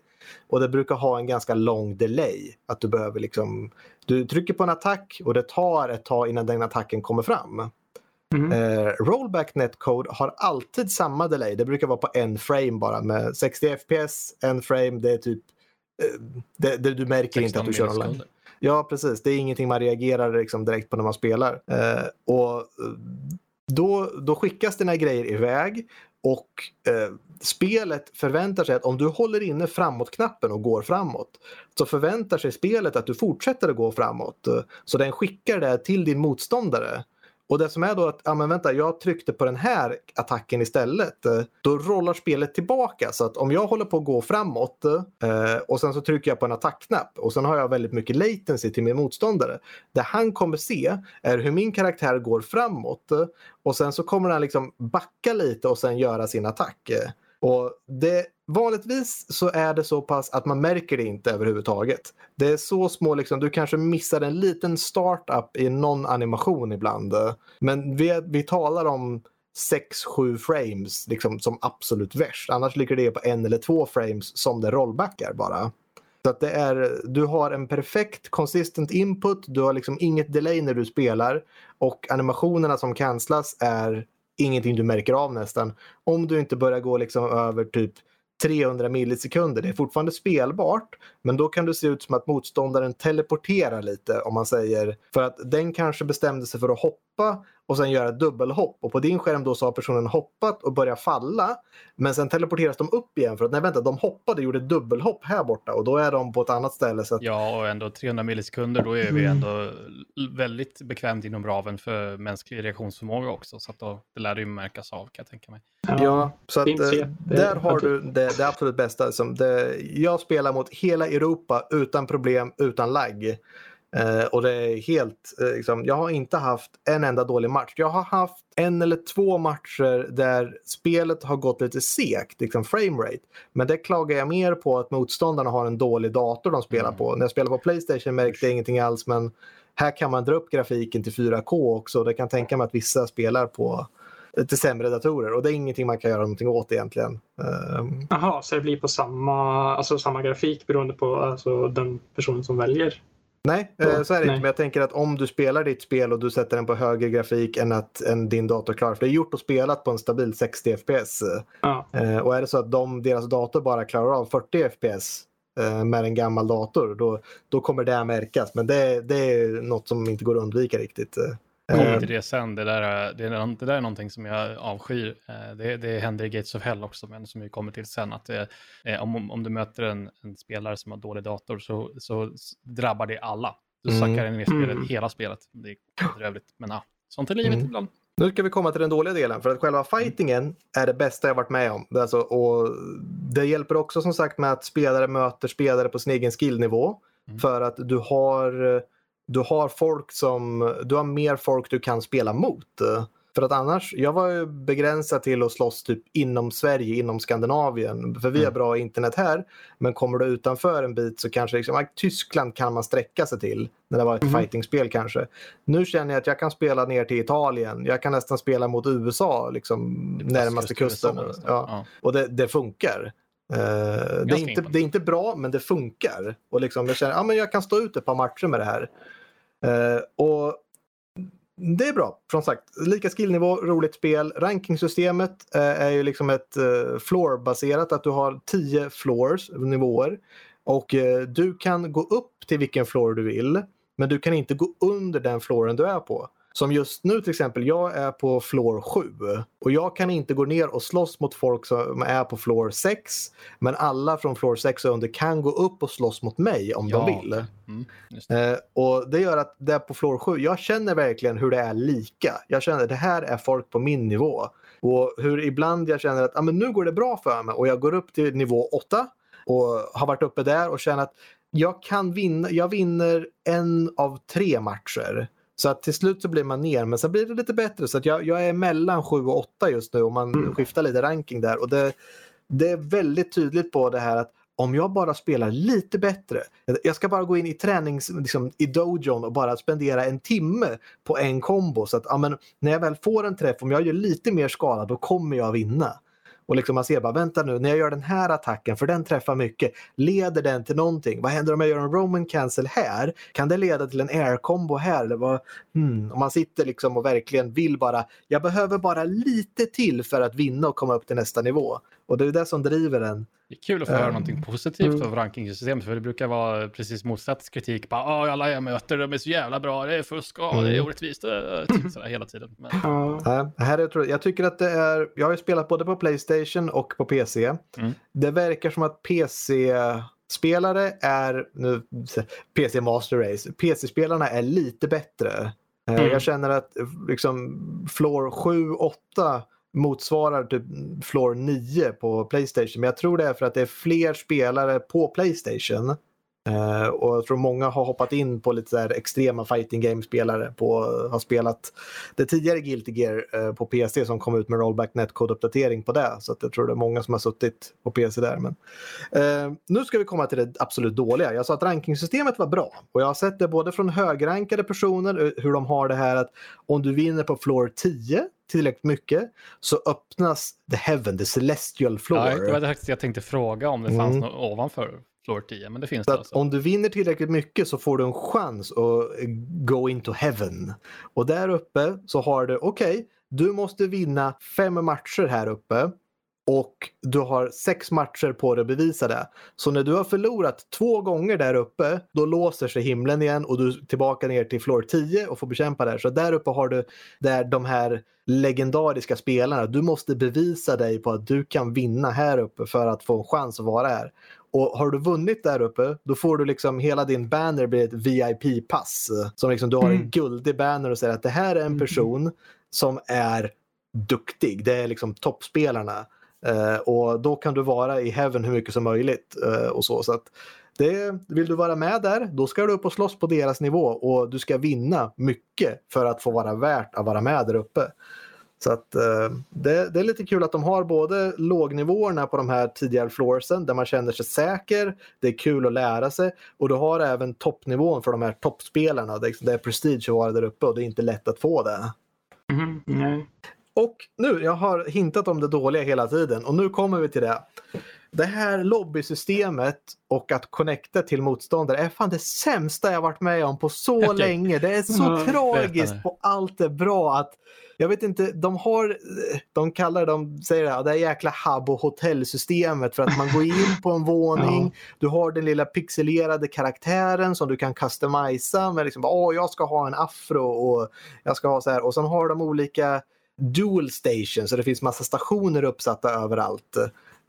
Och det brukar ha en ganska lång delay. Att du behöver liksom, du trycker på en attack och det tar ett tag innan den attacken kommer fram. Mm. Eh, rollback netcode har alltid samma delay. Det brukar vara på en frame bara med 60 fps, en frame, det är typ eh, det, det, du märker inte att du kör online. Ja, precis. Det är ingenting man reagerar liksom direkt på när man spelar. Eh, och eh, då, då skickas dina grejer iväg och eh, spelet förväntar sig att om du håller inne framåt-knappen och går framåt så förväntar sig spelet att du fortsätter att gå framåt. Eh, så den skickar det till din motståndare. Och det som är då att, ja men vänta, jag tryckte på den här attacken istället. Eh, då rollar spelet tillbaka. Så att om jag håller på att gå framåt eh, och sen så trycker jag på en attackknapp och sen har jag väldigt mycket latency till min motståndare. Det han kommer se är hur min karaktär går framåt och sen så kommer han liksom backa lite och sen göra sin attack. Och det, vanligtvis så är det så pass att man märker det inte överhuvudtaget. Det är så små, liksom, du kanske missar en liten startup i någon animation ibland. Men vi, vi talar om 6-7 frames liksom, som absolut värst. Annars ligger det på en eller två frames som det rollbackar bara. Så att det är, du har en perfekt consistent input, du har liksom inget delay när du spelar och animationerna som cancelas är ingenting du märker av nästan. Om du inte börjar gå liksom över typ 300 millisekunder. Det är fortfarande spelbart, men då kan det se ut som att motståndaren teleporterar lite om man säger. För att den kanske bestämde sig för att hoppa och sen göra ett dubbelhopp. Och på din skärm då så har personen hoppat och börjat falla. Men sen teleporteras de upp igen för att nej vänta, de hoppade och gjorde ett dubbelhopp här borta och då är de på ett annat ställe. Så att... Ja, och ändå 300 millisekunder, då är vi mm. ändå väldigt bekvämt inom raven för mänsklig reaktionsförmåga också. Så att då, det lär ju märkas av kan jag tänka mig. Ja, så att, eh, där har du det, det absolut bästa. Som det, jag spelar mot hela Europa utan problem, utan lagg. Eh, och det är helt, eh, liksom, jag har inte haft en enda dålig match. Jag har haft en eller två matcher där spelet har gått lite segt, liksom framerate. Men det klagar jag mer på att motståndarna har en dålig dator de spelar mm. på. När jag spelar på Playstation märkte jag ingenting alls men här kan man dra upp grafiken till 4K också. Det kan tänka mig att vissa spelar på lite sämre datorer och det är ingenting man kan göra någonting åt egentligen. Ehm. Jaha, så det blir på samma, alltså samma grafik beroende på alltså, den personen som väljer? Nej, eh, så är det inte. Men jag tänker att om du spelar ditt spel och du sätter den på högre grafik än att än din dator klarar. För det är gjort och spelat på en stabil 60 FPS. Ja. Eh, och är det så att de, deras dator bara klarar av 40 FPS eh, med en gammal dator, då, då kommer det att märkas. Men det, det är något som inte går att undvika riktigt. Kommer till det sen. Det där, det, är, det där är någonting som jag avskyr. Det, det händer i Gates of Hell också, men som vi kommer till sen. Att det, om, om du möter en, en spelare som har dålig dator så, så drabbar det alla. Du mm. sackar ner spelet, mm. hela spelet. Det är bedrövligt, men ja, sånt är livet mm. ibland. Nu ska vi komma till den dåliga delen, för att själva fightingen är det bästa jag varit med om. Alltså, och det hjälper också som sagt med att spelare möter spelare på sin egen skillnivå. Mm. För att du har du har folk som, du har mer folk du kan spela mot. För att annars, jag var ju begränsad till att slåss typ inom Sverige, inom Skandinavien. För vi har mm. bra internet här. Men kommer du utanför en bit så kanske liksom, Tyskland kan man sträcka sig till. När det var ett mm. fightingspel kanske. Nu känner jag att jag kan spela ner till Italien. Jag kan nästan spela mot USA, liksom närmaste kusten. Ja. ja. Och det, det funkar. Uh, det, är inte, det är inte bra, men det funkar. Och liksom, jag känner att ja, jag kan stå ut ett par matcher med det här. Uh, och Det är bra, som sagt. Lika skillnivå, roligt spel. Rankingsystemet uh, är ju liksom ett floor-baserat, att du har 10 floors, nivåer. Och du kan gå upp till vilken floor du vill, men du kan inte gå under den flooren du är på. Som just nu till exempel, jag är på floor 7 och jag kan inte gå ner och slåss mot folk som är på floor 6. Men alla från floor 6 och under kan gå upp och slåss mot mig om ja. de vill. Mm, det. Eh, och det gör att det på floor 7, jag känner verkligen hur det är lika. Jag känner att det här är folk på min nivå. Och hur ibland jag känner att ah, men nu går det bra för mig och jag går upp till nivå 8 och har varit uppe där och känner att jag kan vinna, jag vinner en av tre matcher. Så att till slut så blir man ner, men sen blir det lite bättre. Så att jag, jag är mellan 7 och 8 just nu och man mm. skiftar lite ranking där. Och det, det är väldigt tydligt på det här att om jag bara spelar lite bättre. Jag ska bara gå in i tränings, liksom, i dojon och bara spendera en timme på en kombo. Så att ja, men, när jag väl får en träff, om jag gör lite mer skada, då kommer jag vinna. Och liksom man ser bara, vänta nu, när jag gör den här attacken, för den träffar mycket, leder den till någonting? Vad händer om jag gör en Roman cancel här? Kan det leda till en air combo här? Eller vad? Hmm. Om man sitter liksom och verkligen vill bara, jag behöver bara lite till för att vinna och komma upp till nästa nivå. Och det är det som driver en. Det är kul att få höra um, någonting positivt mm. av rankingsystemet, för det brukar vara precis motsatt kritik. Bara, alla jag möter, de är så jävla bra, det är fusk, mm. det är mm. orättvist, typ sådär hela tiden. Men... Ja, här är, jag tycker att det är, jag har ju spelat både på Playstation och på PC. Mm. Det verkar som att PC spelare är, nu, PC Master Race, PC-spelarna är lite bättre. Eh, mm. Jag känner att liksom Floor 7-8 motsvarar typ Floor 9 på Playstation. Men jag tror det är för att det är fler spelare på Playstation Uh, och jag tror många har hoppat in på lite så extrema fighting game-spelare på har spelat det tidigare Guilty Gear uh, på PC som kom ut med rollback netcode-uppdatering på det. Så jag tror det är många som har suttit på PC där. Men, uh, nu ska vi komma till det absolut dåliga. Jag sa att rankingsystemet var bra och jag har sett det både från högrankade personer hur de har det här att om du vinner på floor 10 tillräckligt mycket så öppnas the heaven, the celestial floor. Ja, det var det jag tänkte fråga om det fanns mm. något ovanför floor 10, men det finns så det alltså. Om du vinner tillräckligt mycket så får du en chans att go into heaven. Och där uppe så har du, okej, okay, du måste vinna fem matcher här uppe och du har sex matcher på dig att bevisa det. Så när du har förlorat två gånger där uppe, då låser sig himlen igen och du är tillbaka ner till floor 10 och får bekämpa där. Så där uppe har du där de här legendariska spelarna. Du måste bevisa dig på att du kan vinna här uppe för att få en chans att vara här. Och har du vunnit där uppe, då får du liksom hela din banner blir ett VIP-pass. Som liksom du har en mm. guldig banner och säger att det här är en mm. person som är duktig. Det är liksom toppspelarna. Uh, och då kan du vara i heaven hur mycket som möjligt. Uh, och så. så att det, vill du vara med där, då ska du upp och slåss på deras nivå och du ska vinna mycket för att få vara värt att vara med där uppe. Så att, uh, det, det, är lite kul att de har både lågnivåerna på de här tidigare floorsen där man känner sig säker, det är kul att lära sig och du har även toppnivån för de här toppspelarna. Det, det är prestige att vara där uppe och det är inte lätt att få det. Mm, nej. Och nu, jag har hintat om det dåliga hela tiden och nu kommer vi till det. Det här lobbysystemet och att connecta till motståndare är fan det sämsta jag varit med om på så länge. Det är så mm, tragiskt på allt är bra att jag vet inte, de har, de kallar de säger det, det här jäkla Habbo hotellsystemet för att man går in på en våning, ja. du har den lilla pixelerade karaktären som du kan customisa med liksom, åh jag ska ha en afro och jag ska ha så här och sen har de olika dual stations, så det finns massa stationer uppsatta överallt.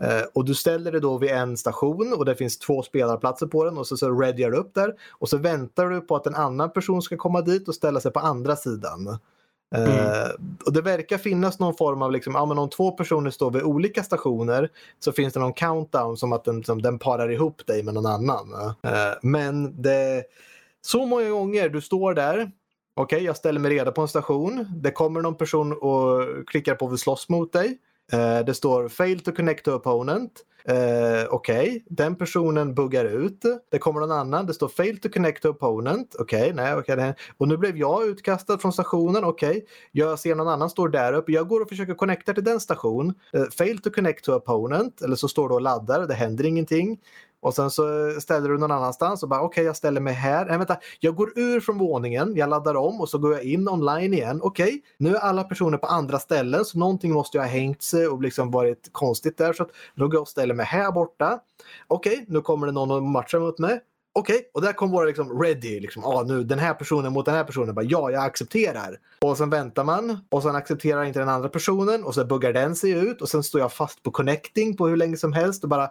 Uh, och du ställer dig då vid en station och det finns två spelarplatser på den och så, så readyar du upp där och så väntar du på att en annan person ska komma dit och ställa sig på andra sidan. Mm. Uh, och det verkar finnas någon form av, liksom, ja, men om två personer står vid olika stationer så finns det någon countdown som att den, som den parar ihop dig med någon annan. Uh, men det, så många gånger du står där Okej, okay, jag ställer mig redo på en station. Det kommer någon person och klickar på att slåss mot dig. Eh, det står fail to connect to opponent. Uh, Okej, okay. den personen buggar ut. Det kommer någon annan. Det står fail to connect to opponent. Okej, okay, nej, okej. Okay, och nu blev jag utkastad från stationen. Okej, okay. jag ser någon annan står där uppe. Jag går och försöker connecta till den station. Uh, fail to connect to opponent. Eller så står det och laddar. Det händer ingenting. Och sen så ställer du någon annanstans och bara okej okay, jag ställer mig här. Nej vänta, jag går ur från våningen, jag laddar om och så går jag in online igen. Okej, okay, nu är alla personer på andra ställen så någonting måste ju ha hängt sig och liksom varit konstigt där. Så att då går jag och ställer mig här borta. Okej, okay, nu kommer det någon och matchar mot mig. Okej, okay, och där kom våra liksom ready. Liksom, ah, nu, den här personen mot den här personen. Bara, ja, jag accepterar. Och sen väntar man och sen accepterar inte den andra personen och så buggar den sig ut och sen står jag fast på connecting på hur länge som helst och bara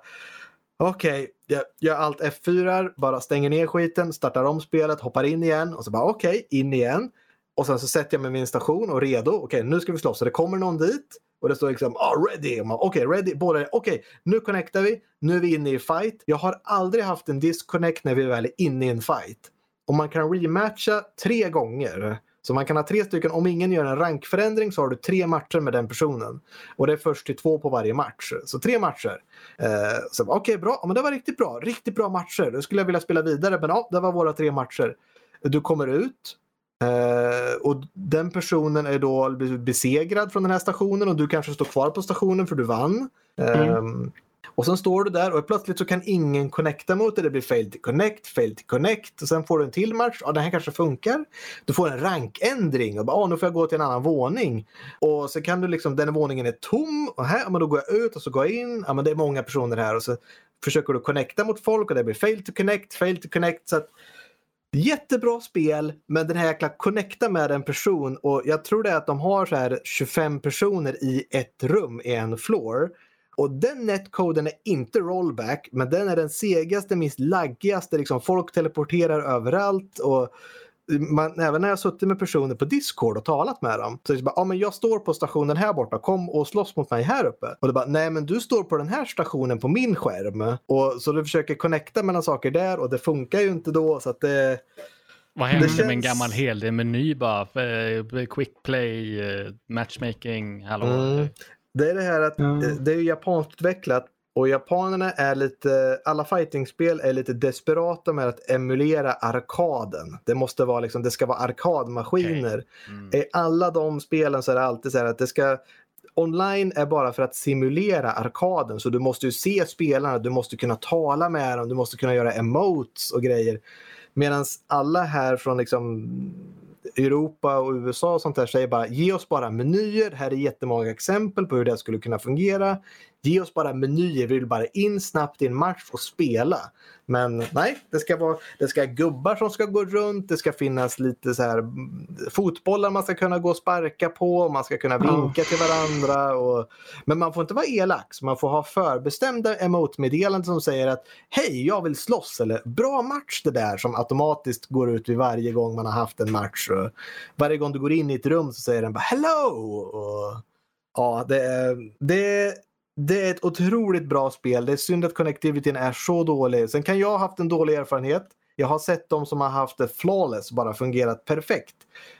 Okej, okay, jag gör allt F4, bara stänger ner skiten, startar om spelet, hoppar in igen och så bara okej, okay, in igen. Och sen så sätter jag mig min station och redo. Okej, okay, nu ska vi slåss. Så det kommer någon dit och det står liksom oh, ready. Okej, okay, ready. Båda okej, okay, nu connectar vi. Nu är vi inne i fight. Jag har aldrig haft en disconnect när vi väl är inne i en fight. Och man kan rematcha tre gånger. Så man kan ha tre stycken, om ingen gör en rankförändring så har du tre matcher med den personen. Och det är först till två på varje match. Så tre matcher. Eh, Okej, okay, bra. Men det var riktigt bra. Riktigt bra matcher. Då skulle jag vilja spela vidare. Men ja, det var våra tre matcher. Du kommer ut. Eh, och den personen är då besegrad från den här stationen och du kanske står kvar på stationen för du vann. Mm. Och sen står du där och plötsligt så kan ingen connecta mot det. Det blir fail to connect, fail to connect och sen får du en till match. Ja, den här kanske funkar. Du får en rankändring och bara, ah, nu får jag gå till en annan våning. Och så kan du liksom, den våningen är tom och här, men då går jag ut och så går jag in. Ja, men det är många personer här och så försöker du connecta mot folk och det blir fail to connect, fail to connect. Så att, Jättebra spel, men den här jäkla connecta med en person och jag tror det är att de har så här 25 personer i ett rum i en floor. Och den netcoden är inte rollback, men den är den segaste, minst laggigaste. Liksom folk teleporterar överallt och man, även när jag suttit med personer på Discord och talat med dem. Så är det bara, ja men jag står på stationen här borta, kom och slåss mot mig här uppe. Och det bara, nej men du står på den här stationen på min skärm. Och så du försöker connecta mellan saker där och det funkar ju inte då så att det vad händer känns... med en gammal hel meny bara? Eh, quick play, eh, matchmaking, hallå? Mm. Det är det här att mm. det är japanskt utvecklat och japanerna är lite, alla fightingspel är lite desperata med att emulera arkaden. Det måste vara liksom, det ska vara arkadmaskiner. Okay. Mm. I alla de spelen så är det alltid så här att det ska online är bara för att simulera arkaden så du måste ju se spelarna, du måste kunna tala med dem, du måste kunna göra emotes och grejer. Medan alla här från liksom Europa och USA och sånt där säger bara ge oss bara menyer. Här är jättemånga exempel på hur det skulle kunna fungera. Ge oss bara menyer, vi vill bara in snabbt i en match och spela. Men nej, det ska vara det ska gubbar som ska gå runt, det ska finnas lite så här fotbollar man ska kunna gå och sparka på, man ska kunna vinka till varandra. Och, men man får inte vara elak, så man får ha förbestämda emot-meddelanden som säger att hej, jag vill slåss eller bra match det där som automatiskt går ut vid varje gång man har haft en match. Och varje gång du går in i ett rum så säger den bara hello! Och, ja, det är, det det är ett otroligt bra spel. Det är synd att connectivityn är så dålig. Sen kan jag ha haft en dålig erfarenhet. Jag har sett de som har haft det flawless, bara fungerat perfekt.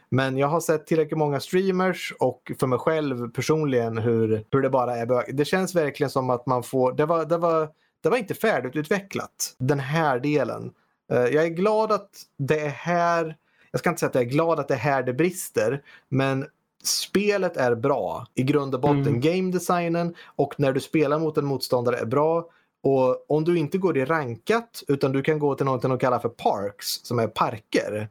Men jag har sett tillräckligt många streamers och för mig själv personligen hur, hur det bara är bög. Det känns verkligen som att man får, det var, det var, det var inte färdigutvecklat, den här delen. Eh, jag är glad att det är här, jag ska inte säga att jag är glad att det är här det brister, men spelet är bra i grund och botten. Mm. Game designen och när du spelar mot en motståndare är bra. Och om du inte går i rankat utan du kan gå till något de kallar för parks som är parker.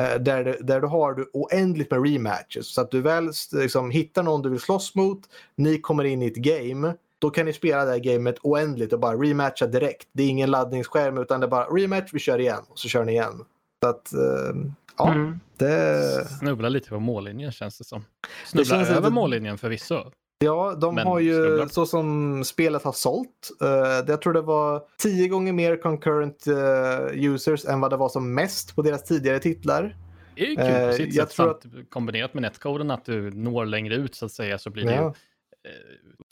Eh, där, där du har du oändligt med rematches. Så att du väl liksom, hittar någon du vill slåss mot, ni kommer in i ett game. Då kan ni spela det här gamet oändligt och bara rematcha direkt. Det är ingen laddningsskärm utan det är bara rematch, vi kör igen. Och så kör ni igen. Så att, eh, Ja, mm. det... Snubblar lite på mållinjen känns det som. Snubblar det över det... mållinjen förvisso. Ja, de Men har ju snubblar. så som spelet har sålt. Uh, jag tror det var tio gånger mer concurrent uh, users än vad det var som mest på deras tidigare titlar. Det är ju kul på uh, sitt sätt, tror att... kombinerat med netcoden att du når längre ut så att säga så blir det ja. ju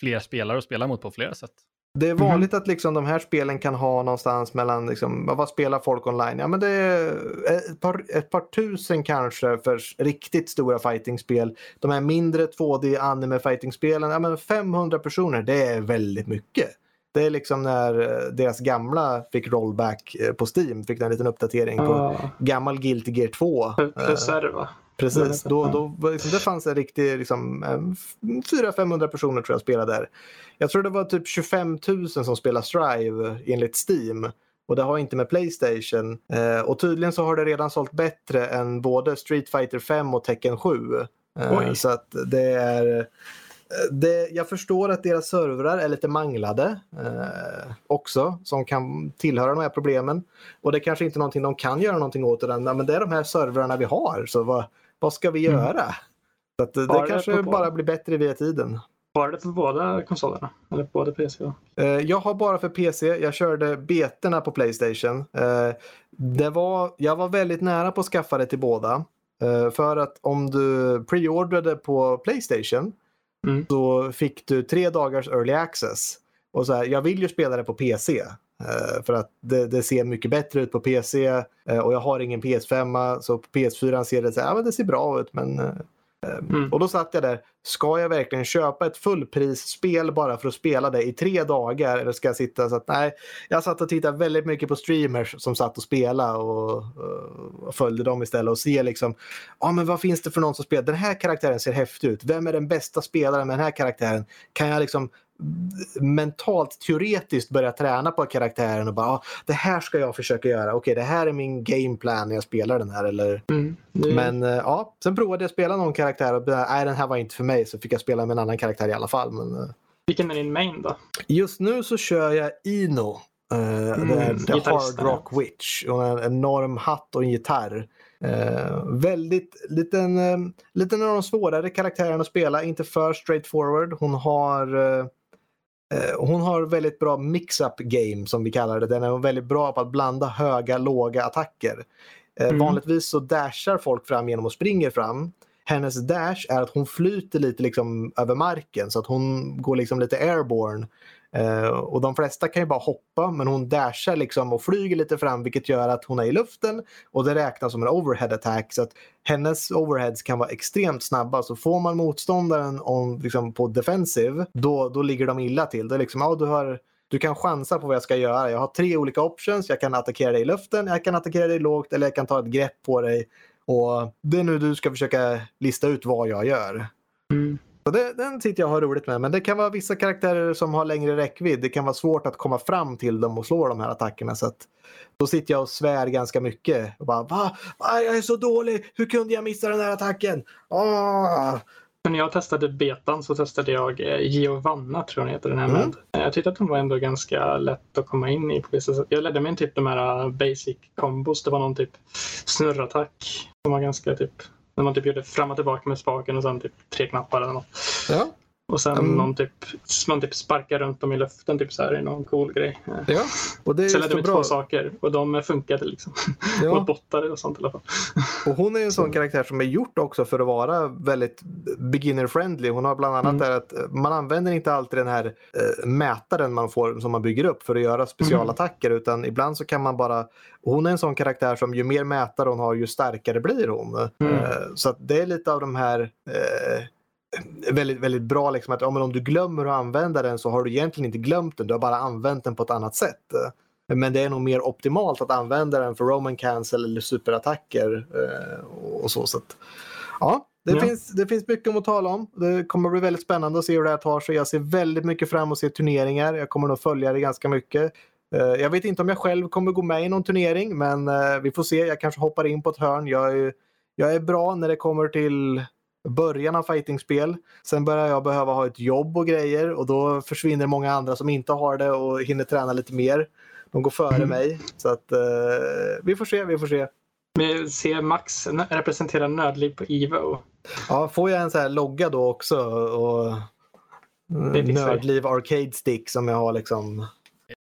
fler spelare att spela mot på flera sätt. Det är mhm. vanligt mm. att liksom de här spelen kan ha någonstans mellan, liksom, vad spelar folk online? Ja men det är ett par, ett par tusen kanske för riktigt stora fightingspel. De här mindre 2D anime fightingspelen, ja men 500 personer, det är väldigt mycket. Det är liksom när eh, deras gamla fick rollback eh, på Steam, fick en liten uppdatering på ah. gammal Guilty Gear 2. Plus va? Precis, då, då, liksom, det fanns en riktig liksom, 400-500 personer tror jag spelade där. Jag tror det var typ 25 000 som spelade Strive enligt Steam. Och det har inte med Playstation. Eh, och tydligen så har det redan sålt bättre än både Street Fighter 5 och Tekken 7. Eh, så att det är... Eh, det, jag förstår att deras servrar är lite manglade eh, också, som kan tillhöra de här problemen. Och det är kanske inte är någonting de kan göra någonting åt, utan, men det är de här servrarna vi har. Så vad, vad ska vi mm. göra? Så att, det kanske det bara blir bättre via tiden. Var det för båda konsolerna? Eller både PC och... Uh, jag har bara för PC. Jag körde betorna på Playstation. Uh, det var, jag var väldigt nära på att skaffa det till båda. Uh, för att om du preordrade på Playstation mm. så fick du tre dagars early access. Och så här, jag vill ju spela det på PC. Eh, för att det, det, ser mycket bättre ut på PC eh, och jag har ingen PS5 så på PS4 ser det så här, ja, men det ser bra ut men eh, mm. Och då satt jag där, ska jag verkligen köpa ett fullprisspel bara för att spela det i tre dagar? Eller ska jag sitta så att nej, jag satt och tittade väldigt mycket på streamers som satt och spelade och, eh, och följde dem istället och se liksom, ja ah, men vad finns det för någon som spelar, den här karaktären ser häftig ut, vem är den bästa spelaren med den här karaktären? Kan jag liksom mentalt, teoretiskt börja träna på karaktären och bara ah, det här ska jag försöka göra. Okej, det här är min gameplan när jag spelar den här. Eller... Mm, det... Men uh, ja, sen provade jag spela någon karaktär och nej, den här var inte för mig. Så fick jag spela med en annan karaktär i alla fall. Men, uh... Vilken är din main då? Just nu så kör jag Ino. Uh, mm, det är The Hard Rock Witch. Och en enorm hatt och en gitarr. Uh, väldigt liten, uh, liten av de svårare karaktärerna att spela, inte för straightforward. Hon har Eh, hon har väldigt bra mix-up game som vi kallar det. Den är väldigt bra på att blanda höga, låga attacker. Mm. Vanligtvis så dashar folk fram genom att springa fram. Hennes dash är att hon flyter lite liksom över marken så att hon går liksom lite airborne. Uh, och de flesta kan ju bara hoppa men hon dashar liksom och flyger lite fram vilket gör att hon är i luften och det räknas som en overhead attack. Så att hennes overheads kan vara extremt snabba så får man motståndaren om, liksom, på defensive då, då ligger de illa till. Det är liksom, ja, du, har, du kan chansa på vad jag ska göra. Jag har tre olika options. Jag kan attackera dig i luften, jag kan attackera dig lågt eller jag kan ta ett grepp på dig. Och det är nu du ska försöka lista ut vad jag gör. Mm. Så det, den sitter jag och har roligt med. Men det kan vara vissa karaktärer som har längre räckvidd. Det kan vara svårt att komma fram till dem och slå de här attackerna. Så att då sitter jag och svär ganska mycket. Och bara, Va? Va? Jag är så dålig! Hur kunde jag missa den här attacken? Åh! När jag testade betan så testade jag eh, Giovanna, tror jag den heter, den här mm. med. Jag tyckte att den var ändå ganska lätt att komma in i på vissa sätt. Jag ledde mig typ de här eh, basic combos. Det var någon typ snurrattack som var ganska typ när man typ gjorde fram och tillbaka med spaken och sen typ tre knappar eller något. Ja. Och sen um, någon typ, man typ sparkar runt dem i luften typ så här i någon cool grej. Ja, och det är så ledde vi två saker och de funkade liksom. Ja. Mot bottar och sånt i alla fall. Och hon är en sån karaktär som är gjort också för att vara väldigt beginner friendly. Hon har bland annat mm. det att man använder inte alltid den här äh, mätaren man får som man bygger upp för att göra specialattacker mm. utan ibland så kan man bara hon är en sån karaktär som ju mer mätare hon har ju starkare blir hon. Mm. Äh, så det är lite av de här väldigt, väldigt bra liksom att ja, men om du glömmer att använda den så har du egentligen inte glömt den, du har bara använt den på ett annat sätt. Men det är nog mer optimalt att använda den för Roman cancel eller superattacker eh, och så. så att, ja, det, ja. Finns, det finns mycket att tala om. Det kommer bli väldigt spännande att se hur det här tar sig. Jag ser väldigt mycket fram emot att se turneringar. Jag kommer nog följa det ganska mycket. Eh, jag vet inte om jag själv kommer gå med i någon turnering, men eh, vi får se. Jag kanske hoppar in på ett hörn. Jag är, jag är bra när det kommer till början av fightingspel. Sen börjar jag behöva ha ett jobb och grejer och då försvinner många andra som inte har det och hinner träna lite mer. De går före mm. mig. Så att uh, vi får se, vi får se. Vi ser Max representera nödliv på Evo. Ja, får jag en sån här logga då också och nödliv arcade stick som jag har liksom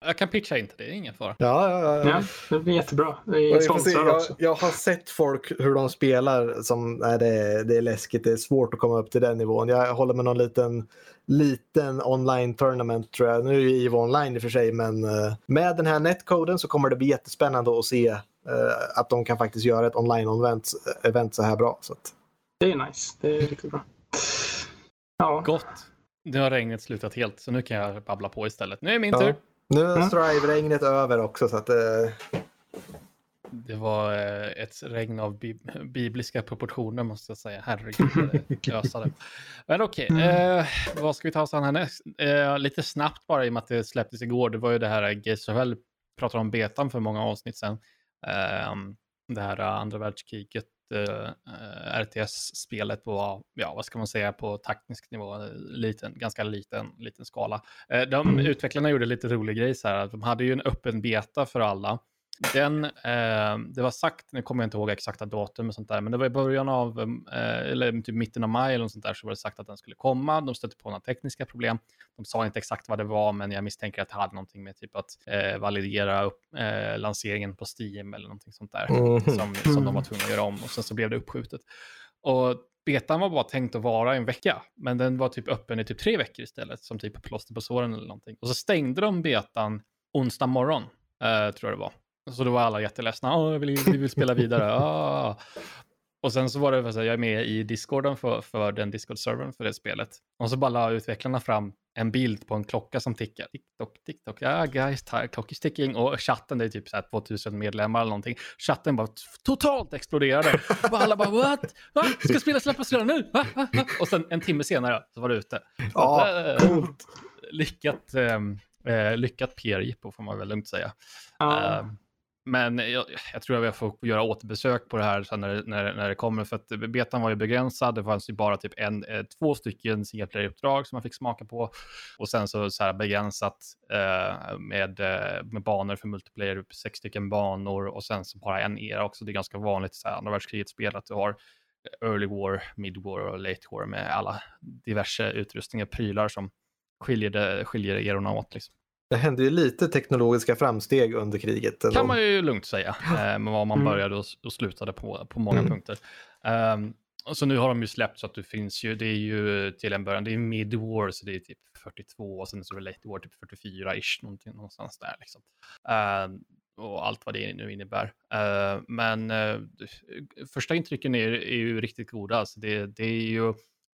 jag kan pitcha in till är ingen fara. Ja, ja, ja. ja det blir jättebra. Det är jag, jag, har sett folk hur de spelar som, nej, det, är, det är läskigt. Det är svårt att komma upp till den nivån. Jag håller med någon liten, liten online tournament tror jag. Nu är ju EVO online i och för sig, men uh, med den här netcoden så kommer det bli jättespännande att se uh, att de kan faktiskt göra ett online-event event så här bra. Så att... Det är nice. Det är riktigt bra. Ja. Gott. Nu har regnet slutat helt, så nu kan jag babbla på istället. Nu är min ja. tur. Nu är mm. Strive-regnet över också så att det... Det var eh, ett regn av bi bibliska proportioner måste jag säga. Herregud, det ösade. Men okej, okay, mm. eh, vad ska vi ta oss an härnäst? Eh, lite snabbt bara i och med att det släpptes igår. Det var ju det här Gates of Hell pratade om betan för många avsnitt sedan. Eh, det här andra världskriget eh, RTS-spelet på, ja vad ska man säga, på taktisk nivå, liten, ganska liten, liten skala. Uh, de mm. utvecklarna gjorde lite rolig grej så här, att de hade ju en öppen beta för alla den, eh, det var sagt, nu kommer jag inte ihåg exakta datum och sånt där, men det var i början av, eh, eller typ mitten av maj eller något sånt där, så var det sagt att den skulle komma. De stötte på några tekniska problem. De sa inte exakt vad det var, men jag misstänker att det hade någonting med typ att eh, validera upp eh, lanseringen på Steam eller någonting sånt där, mm. som, som de var tvungna att göra om och sen så blev det uppskjutet. Och betan var bara tänkt att vara en vecka, men den var typ öppen i typ tre veckor istället, som typ plåster på såren eller någonting. Och så stängde de betan onsdag morgon, eh, tror jag det var. Så då var alla jätteledsna. Åh, jag vill, vi vill spela vidare. Ah. Och sen så var det, så jag är med i discorden för, för den discord-servern för det spelet. Och så bara la utvecklarna fram en bild på en klocka som tickar. TikTok, TikTok, ja yeah, guys, clock is ticking. Och chatten, det är typ så här 2000 medlemmar eller någonting. Chatten bara totalt exploderade. Och alla bara what? Va? Ska spelet släppas redan nu? Va? Va? Och sen en timme senare så var det ute. Ja, äh, coolt. Lyckat, äh, lyckat PR-jippo får man väl lugnt säga. Ja. Äh, men jag, jag, tror att jag får göra återbesök på det här sen när, när, när det kommer. För att betan var ju begränsad. Det fanns ju bara typ en, eh, två stycken singleplayer-uppdrag som man fick smaka på. Och sen så, så här begränsat eh, med, eh, med banor för multiplayer, sex stycken banor och sen så bara en era också. Det är ganska vanligt i andra världskrigets spel att du har early war, mid war och late war med alla diverse utrustningar, prylar som skiljer, det, skiljer erorna åt. Liksom. Det hände ju lite teknologiska framsteg under kriget. Ändå. kan man ju lugnt säga, eh, med vad man mm. började och, och slutade på, på många mm. punkter. Um, och så nu har de ju släppt så att det finns ju, det är ju till en början, det är mid-war, så det är typ 42 och sen så är det late war typ 44-ish, någonting någonstans där liksom. Uh, och allt vad det nu innebär. Uh, men uh, första intrycken är, är ju riktigt goda, alltså det, det är ju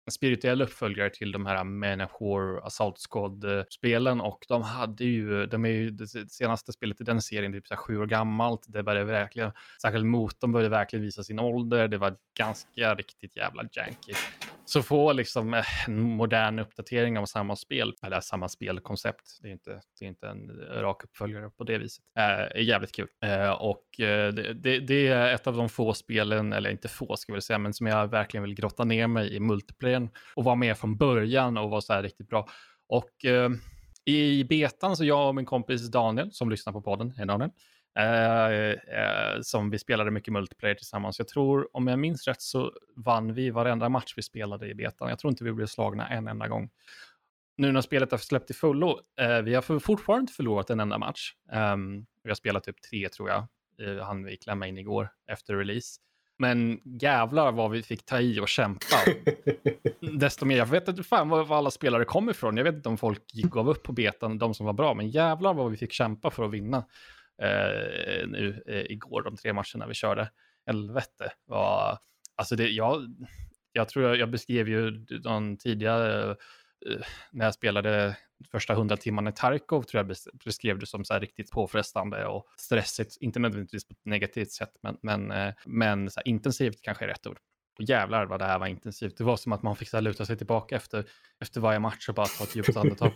en spirituell uppföljare till de här Manowar Assault Squad-spelen och de hade ju, de är ju det senaste spelet i den serien, typ så här sju år gammalt, det började verkligen, särskilt motorn började verkligen visa sin ålder, det var ganska riktigt jävla janky. Så få liksom eh, en modern uppdatering av samma spel, eller samma spelkoncept, det är inte, det är inte en rak uppföljare på det viset, äh, är jävligt kul. Äh, och det, det, det, är ett av de få spelen, eller inte få ska jag väl säga, men som jag verkligen vill grotta ner mig i serien och vara med från början och vara så här riktigt bra. Och eh, i betan så jag och min kompis Daniel, som lyssnar på podden, hej Daniel, Eh, eh, som vi spelade mycket multiplayer tillsammans. Jag tror, om jag minns rätt, så vann vi varenda match vi spelade i betan. Jag tror inte vi blev slagna en enda gång. Nu när spelet har släppt i fullo, eh, vi har fortfarande inte förlorat en enda match. Um, vi har spelat typ tre, tror jag, uh, hann vi klämma in igår efter release. Men jävlar vad vi fick ta i och kämpa. Desto mer, jag vet inte fan var, alla spelare kom ifrån. Jag vet inte om folk gick gav upp på betan, de som var bra, men jävlar vad vi fick kämpa för att vinna eh, nu eh, igår, de tre matcherna vi körde. Helvete, var, alltså det, jag, jag tror jag, jag beskrev ju någon tidigare, eh, när jag spelade första hundra timmarna i Tarkov, tror jag beskrev det som så här riktigt påfrestande och stressigt, inte nödvändigtvis på ett negativt sätt, men, men, eh, men så intensivt kanske är rätt ord. Och jävlar vad det här var intensivt. Det var som att man fick så luta sig tillbaka efter, efter varje match och bara ta ett djupt andetag.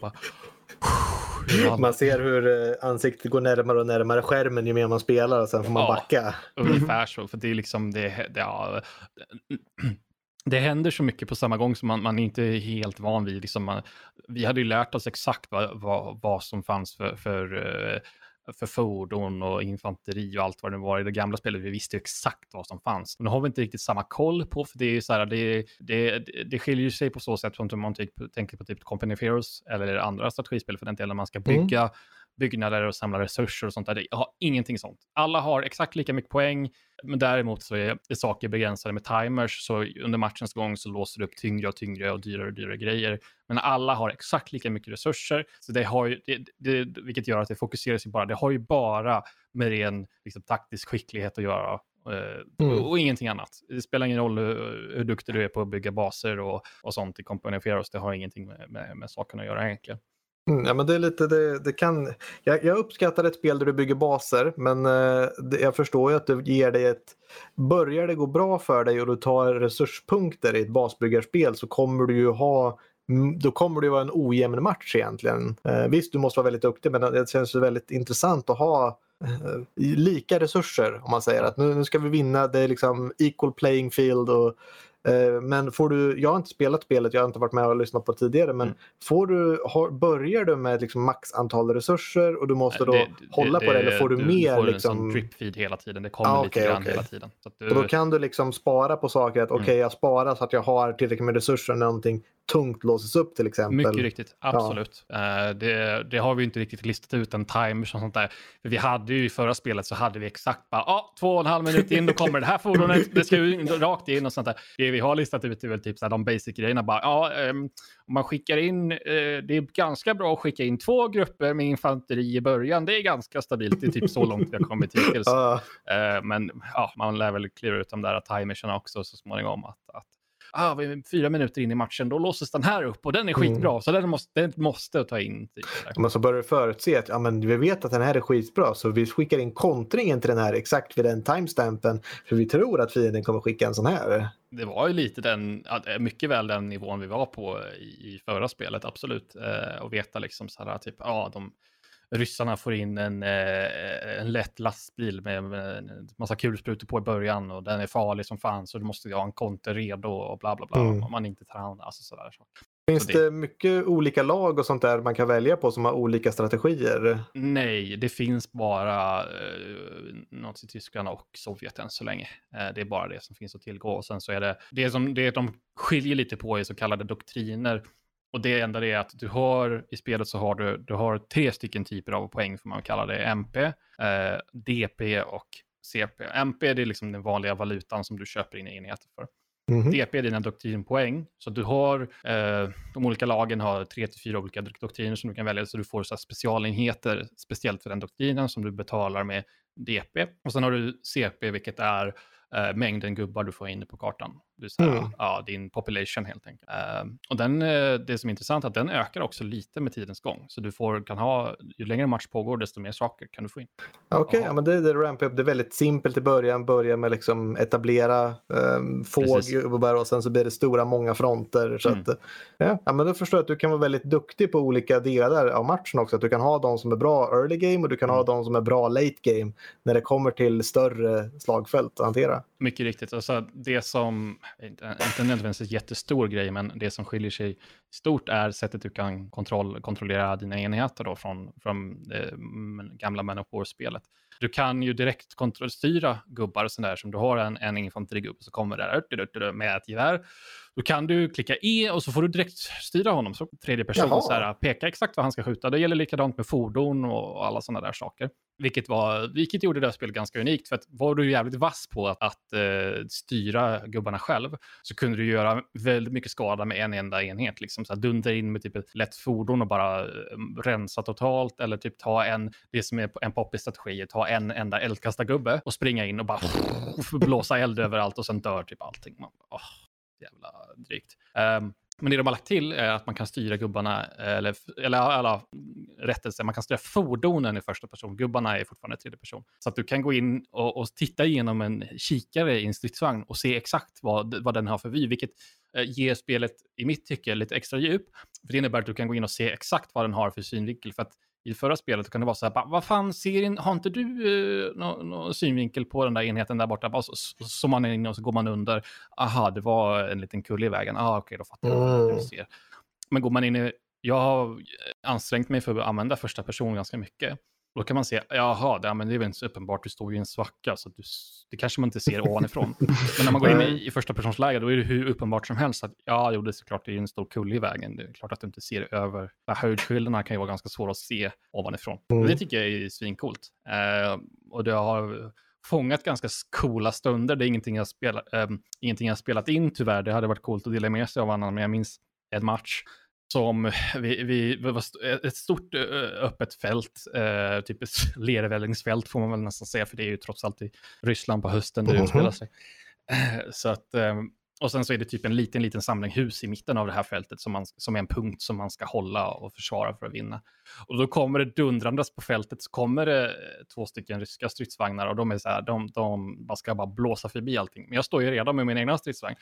Man ser hur eh, ansiktet går närmare och närmare skärmen ju mer man spelar och sen får man ja, backa. Ungefär så, för det är liksom det, det, ja, det händer så mycket på samma gång som man, man inte är helt van vid. Liksom man, vi hade ju lärt oss exakt vad, vad, vad som fanns för, för uh, för fordon och infanteri och allt vad det var i det gamla spelet. Vi visste exakt vad som fanns. Men nu har vi inte riktigt samma koll på, för det är ju så här, det, det, det skiljer sig på så sätt som om man typ, tänker på typ Company of Heroes eller andra strategispel för den delen man ska bygga mm. Byggnader och samla resurser och sånt där. Jag har ingenting sånt. Alla har exakt lika mycket poäng, men däremot så är, är saker begränsade med timers, så under matchens gång så låser du upp tyngre och tyngre och dyrare och dyrare grejer. Men alla har exakt lika mycket resurser, så det har ju, det, det, vilket gör att det fokuserar sig bara, det har ju bara med ren liksom, taktisk skicklighet att göra. Eh, mm. Och, ingenting annat. Det spelar ingen roll hur, hur duktig du är på att bygga baser och, och sånt i Company of Heroes. Det har ingenting med, med, med saken att göra egentligen. Mm, ja, men det är lite, det, det kan, jag, jag, uppskattar ett spel där du bygger baser men eh, det, jag förstår ju att det ger dig ett... Börjar det gå bra för dig och du tar resurspunkter i ett basbyggarspel så kommer du ju ha mm, då kommer det vara en ojämn match egentligen. Eh, visst, du måste vara väldigt duktig men det känns väldigt intressant att ha eh, lika resurser om man säger att nu, nu ska vi vinna, det är liksom equal playing field och men får du, jag har inte spelat spelet, jag har inte varit med och lyssnat på tidigare, men mm. får du, har, börjar du med liksom max antal resurser och du måste då det, hålla det, på det eller får du, du mer? Du får liksom... en drip feed hela tiden, det kommer ah, lite grann okay. hela tiden. Du... Och då kan du liksom spara på saker, att mm. okej okay, jag sparar så att jag har tillräckligt med resurser när någonting tungt låses upp till exempel. Mycket riktigt, absolut. Ja. Uh, det, det, har vi inte riktigt listat ut en timer och sånt där. Vi hade ju i förra spelet så hade vi exakt bara, ja, ah, två och en halv minut in, då kommer det här fordonet, det ska ju rakt in och sånt där. Det vi har listat ut är väl typ så här, de basic-grejerna bara, ja, um, om man skickar in, uh, det är ganska bra att skicka in två grupper med infanteri i början, det är ganska stabilt, det är typ så långt vi har kommit hittills. Uh. Uh, men ja, man lär väl klura ut de där timerserna också så småningom, att, att ah, vi är fyra minuter in i matchen, då låses den här upp och den är skitbra, mm. så den måste, den måste ta in. Typ, men så börjar du förutse att ja, men vi vet att den här är skitbra, så vi skickar in kontringen till den här exakt vid den timestampen, för vi tror att fienden kommer skicka en sån här. Det var ju lite den, mycket väl den nivån vi var på i, i förra spelet, absolut. Eh, och veta liksom så här, typ, ja, ah, de ryssarna får in en, eh, en lätt lastbil med, en massa kulsprutor på i början och den är farlig som fan så du måste ha en konter redo och bla bla bla mm. om man inte tar hand alltså sådär. Så. Finns så det... det... mycket olika lag och sånt där man kan välja på som har olika strategier? Nej, det finns bara eh, Nazityskland och Sovjet än så länge. Eh, det är bara det som finns att tillgå. Och sen så är det, det som det de skiljer lite på är så kallade doktriner Och det enda det är att du har i spelet så har du, du har tre stycken typer av poäng, får man kalla det, MP, eh, DP och CP. MP det är liksom den vanliga valutan som du köper dina enheter för. Mm. DP är dina doktrinpoäng. Så du har, eh, de olika lagen har tre till fyra olika doktriner som du kan välja, så du får så specialenheter speciellt för den doktrinen som du betalar med DP. Och sen har du CP, vilket är eh, mängden gubbar du får in på kartan. Det är så här, mm. ja, din population helt enkelt. Uh, och den, uh, det som är intressant är att den ökar också lite med tidens gång. Så du får, kan ha, ju längre match pågår, desto mer saker kan du få in. Okej, okay, ja, men det, det ramp up. Det är väldigt simpelt i början. Börja med liksom etablera um, få gubbar och sen så blir det stora, många fronter. Så mm. att, ja, men då förstår jag att du kan vara väldigt duktig på olika delar av matchen också. Att du kan ha de som är bra early game och du kan mm. ha de som är bra late game när det kommer till större slagfält att hantera. Mycket riktigt. Alltså, det som inte, inte nödvändigtvis en jättestor grej, men det som skiljer sig stort är sättet du kan kontroll, kontrollera dina enheter då från, från det eh, gamla Man of War-spelet. Du kan ju direkt kontrollstyra gubbar och sådär som du har en, en infanterigubbe så kommer där med ett gevär. Då kan du klicka E och så får du direkt styra honom så tredje person så här, peka exakt vad han ska skjuta. Det gäller likadant med fordon och alla sådana där saker. Vilket, var, vilket gjorde det här spelet ganska unikt. För att var du jävligt vass på att, att uh, styra gubbarna själv så kunde du göra väldigt mycket skada med en enda enhet. Liksom så här, dundra in med typ ett lätt fordon och bara uh, rensa totalt. Eller typ ta en, det som är en poppig strategi, ta en enda eldkastargubbe och springa in och bara blåsa eld överallt och sen dör typ allting. Man, oh, jävla drygt. Um, men det de har lagt till är att man kan styra gubbarna, eller, eller alla rättelse, man kan styra fordonen i första person. Gubbarna är fortfarande tredje person. Så att du kan gå in och, och titta igenom en kikare i en stridsvagn och se exakt vad, vad den har för vy, vilket eh, ger spelet, i mitt tycke, lite extra djup. För det innebär att du kan gå in och se exakt vad den har för synvinkel. För att i förra spelet kan det vara så här, vad fan, ser har inte du eh, någon, någon synvinkel på den där enheten där borta? Bara så, så, så man är inne och så går man under. Aha, det var en liten kulle i vägen. Ah, okej, okay, då fattar jag mm. ser. Men går man in i, jag har ansträngt mig för att använda första person ganska mycket. Då kan man se, jaha, det, men det är väl inte så uppenbart, du står ju i en svacka, så du, det kanske man inte ser ovanifrån. men när man går in i, i första persons läge, då är det hur uppenbart som helst att, ja, jo, det är såklart, det är en stor kulle i vägen. Det är klart att du inte ser över, höjdskillnaderna kan ju vara ganska svåra att se ovanifrån. Mm. Det tycker jag är svincoolt. Eh, och det har fångat ganska coola stunder. Det är ingenting jag, spelat, äh, ingenting jag spelat in tyvärr. Det hade varit coolt att dela med sig av annan, men jag minns en match som vi, vi, var ett stort öppet fält, eh, typ ett lervällingsfält får man väl nästan säga, för det är ju trots allt i Ryssland på hösten det mm -hmm. utspelar sig. Så att, eh, och sen så är det typ en liten, liten samling hus i mitten av det här fältet som, man, som är en punkt som man ska hålla och försvara för att vinna. Och då kommer det dundrandes på fältet, så kommer det eh, två stycken ryska stridsvagnar och de är så här, de, de man ska bara blåsa förbi allting. Men jag står ju redan med min egna stridsvagn.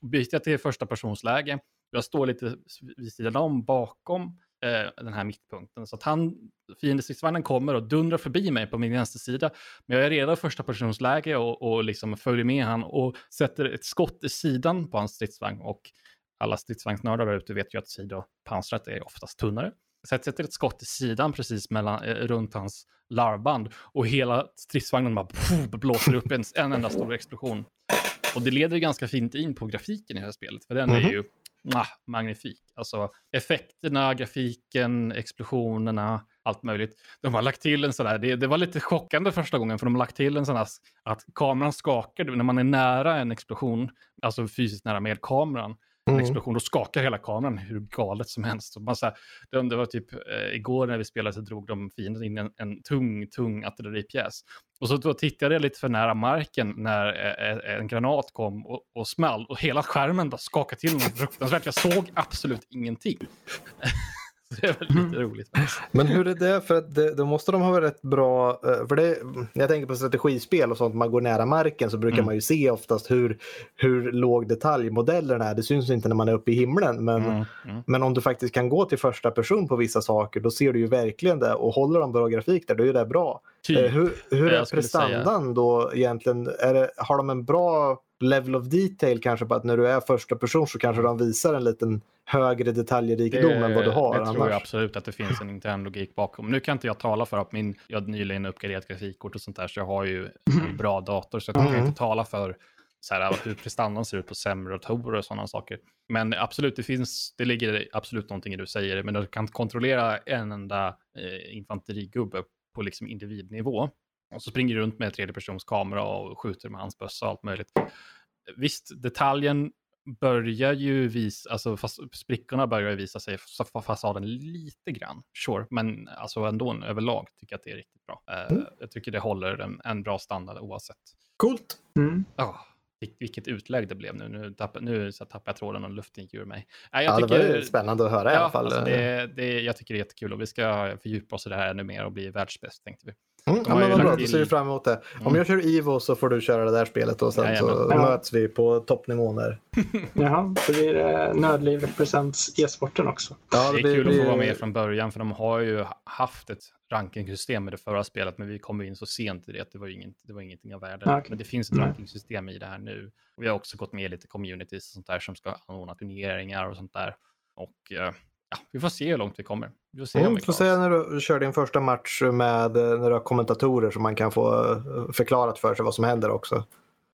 Byter jag till första personsläge, jag står lite vid sidan om bakom eh, den här mittpunkten. Så att han, fiendestridsvagnen kommer och dundrar förbi mig på min vänstersida. Men jag är redan i första personsläge och, och liksom följer med han och sätter ett skott i sidan på hans stridsvagn. Och alla stridsvagnsnördar där ute vet ju att sidopansret är oftast tunnare. Så jag sätter ett skott i sidan precis mellan, eh, runt hans larvband och hela stridsvagnen bara pff, blåser upp en, en enda stor explosion. Och det leder ganska fint in på grafiken i det här spelet, för den är mhm. ju ah, magnifik. Alltså effekterna, grafiken, explosionerna, allt möjligt. De har lagt till en sån där, det, det, var lite chockande första gången för de har lagt till en sån här att kameran skakar när man är nära en explosion, alltså fysiskt nära med kameran mm. explosion, då skakar hela kameran hur galet som helst. man, så här, det, det var typ eh, igår när vi spelade så drog de fienden in en, en tung, tung artilleripjäs. Och så då tittade jag lite för nära marken när eh, eh en granat kom och, och small och hela skärmen bara skakade till något fruktansvärt. Jag såg absolut ingenting. det är väl lite mm. roligt. Men hur är det? För att det, då måste de ha rätt bra. Eh, för det, när jag tänker på strategispel och sånt, man går nära marken så brukar mm. man ju se oftast hur, hur låg detalj modellerna är. Det syns inte när man är uppe i himlen. Men, mm. Mm. men om du faktiskt kan gå till första person på vissa saker, då ser du ju verkligen det. Och håller de bra grafik där, då är det bra. Typ. Eh, hur, hur är prestandan säga. då egentligen? Är det, har de en bra level of detail kanske på att när du är första person så kanske de visar en liten högre detaljrikedom än vad du har det annars. tror jag absolut att det finns en intern logik bakom. Nu kan inte jag tala för att min, jag har nyligen uppgraderat grafikkort och sånt där så jag har ju en bra dator så jag kan mm. inte tala för så här, hur prestandan ser ut på sämre datorer och sådana saker. Men absolut, det finns, det ligger absolut någonting i det du säger, men du kan kontrollera en enda eh, infanterigubbe på liksom individnivå. Och så springer du runt med tredjepersons kamera och skjuter med hans bössa och allt möjligt. Visst, detaljen börjar ju visa, alltså fast, sprickorna börjar ju visa sig på fasaden lite grann. Sure, men alltså ändå överlag tycker jag att det är riktigt bra. Uh, mm. Jag tycker det håller en, en bra standard oavsett. Coolt. Mm. Oh, vilket utlägg det blev nu. Nu, tappar, nu så tappar jag tråden och luften gick ur mig. jag ja, tycker, det var spännande att höra ja, i alla fall. Alltså det, det, jag tycker det är jättekul och vi ska fördjupa oss i det här ännu mer och bli världsbäst tänkte vi. Mm, ja, men vad bra, då ser vi fram emot det. Om mm. jag kör Ivo så får du köra det där spelet och sen Jajamän. så ja. möts vi på toppnivån där. Jaha, så blir det Nördliv represents e-sporten också. Ja, det, det är kul blir... att få vara med från början för de har ju haft ett rankingsystem i det förra spelet men vi kom in så sent i det att det var, inget, det var ingenting av värde. Okay. Men det finns ett rankingsystem i det här nu. Vi har också gått med i lite communities och sånt där som ska anordna turneringar och sånt där. Och eh, ja, vi får se hur långt vi kommer. Vi får se, mm, får se när du kör din första match med när du har kommentatorer så man kan få eh, förklarat för sig vad som händer också.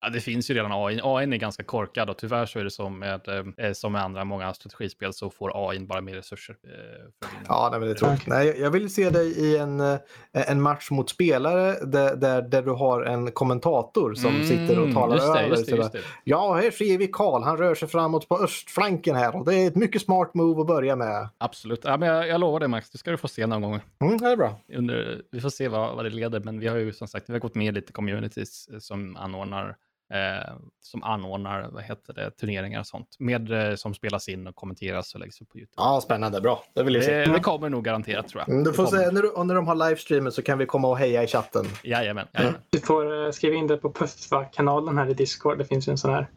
Ja, det finns ju redan AI. AI är ganska korkad och tyvärr så är det som med, eh, som med andra många strategispel så får AI bara mer resurser. Eh, ja, nej, men det är tråkigt. Nej, jag vill se dig i en, eh, en match mot spelare där, där, där du har en kommentator som mm, sitter och talar det, över. Just det, just det. Ja, här ser vi Karl. Han rör sig framåt på östflanken här och det är ett mycket smart move att börja med. Absolut. Ja, men jag, jag lovar det Max, det ska du få se någon gång. Mm, det är bra. Under, vi får se vad, vad det leder, men vi har ju som sagt vi har gått med i lite communities som anordnar eh, som anordnar vad heter det, turneringar och sånt. Med, eh, som spelas in och kommenteras och läggs upp på YouTube. Ja, spännande. Bra. Det, vill jag se. det, kommer nog garanterat tror jag. Mm, du får se, när, du, när de har livestreamen så kan vi komma och heja i chatten. Jajamän. jajamän. Du får eh, skriva in det på Puffva-kanalen här i Discord. Det finns ju en sån här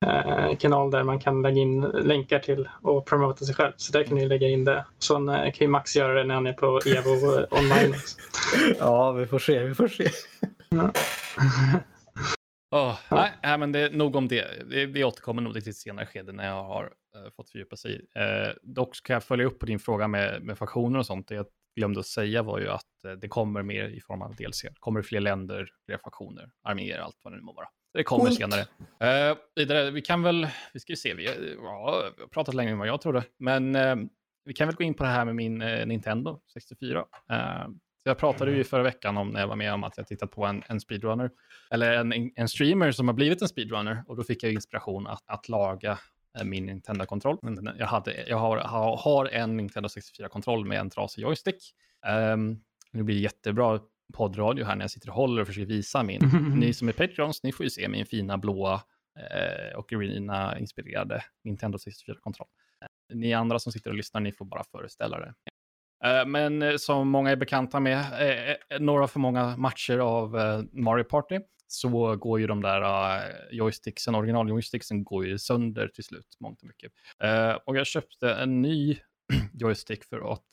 ja. eh, kanal där man kan lägga in länkar till och promota sig själv. Så där kan ni lägga in det. Så eh, kan ju Max göra det när han är på Evo online. ja, vi får se. Vi får se. Ja. Oh, ja. Nej, men det är nog om det. Vi återkommer nog till ett senare skede när jag har uh, fått fördjupa sig. Uh, dock kan jag följa upp på din fråga med, med faktioner och sånt. Det jag glömde att säga var ju att uh, det kommer mer i form av DLC. Det kommer fler länder, fler faktioner, arméer, allt vad det nu må vara. Det kommer Coolt. senare. Uh, vidare, vi kan väl, vi ska ju se, vi, ja, vi har pratat längre än vad jag trodde, men vi kan väl gå in på det här med min Nintendo 64 jag pratade ju förra veckan om när jag var med om att jag tittat på en, en speedrunner, eller en, en streamer som har blivit en speedrunner och då fick jag inspiration att, att laga eh, min Nintendo-kontroll. Jag, hade, jag har, har en Nintendo 64-kontroll med en trasig joystick. Um, det blir jättebra poddradio här när jag sitter och håller och försöker visa min. Ni som är Patreons, ni får ju se min fina blåa eh, och Arena-inspirerade Nintendo 64-kontroll. Ni andra som sitter och lyssnar, ni får bara föreställa det. Eh, men eh, som många är bekanta med, eh, några för många matcher av Mario Party så går ju de där joysticksen, original joysticksen går ju sönder till slut, mångt och mycket. Och jag köpte en ny joystick för att,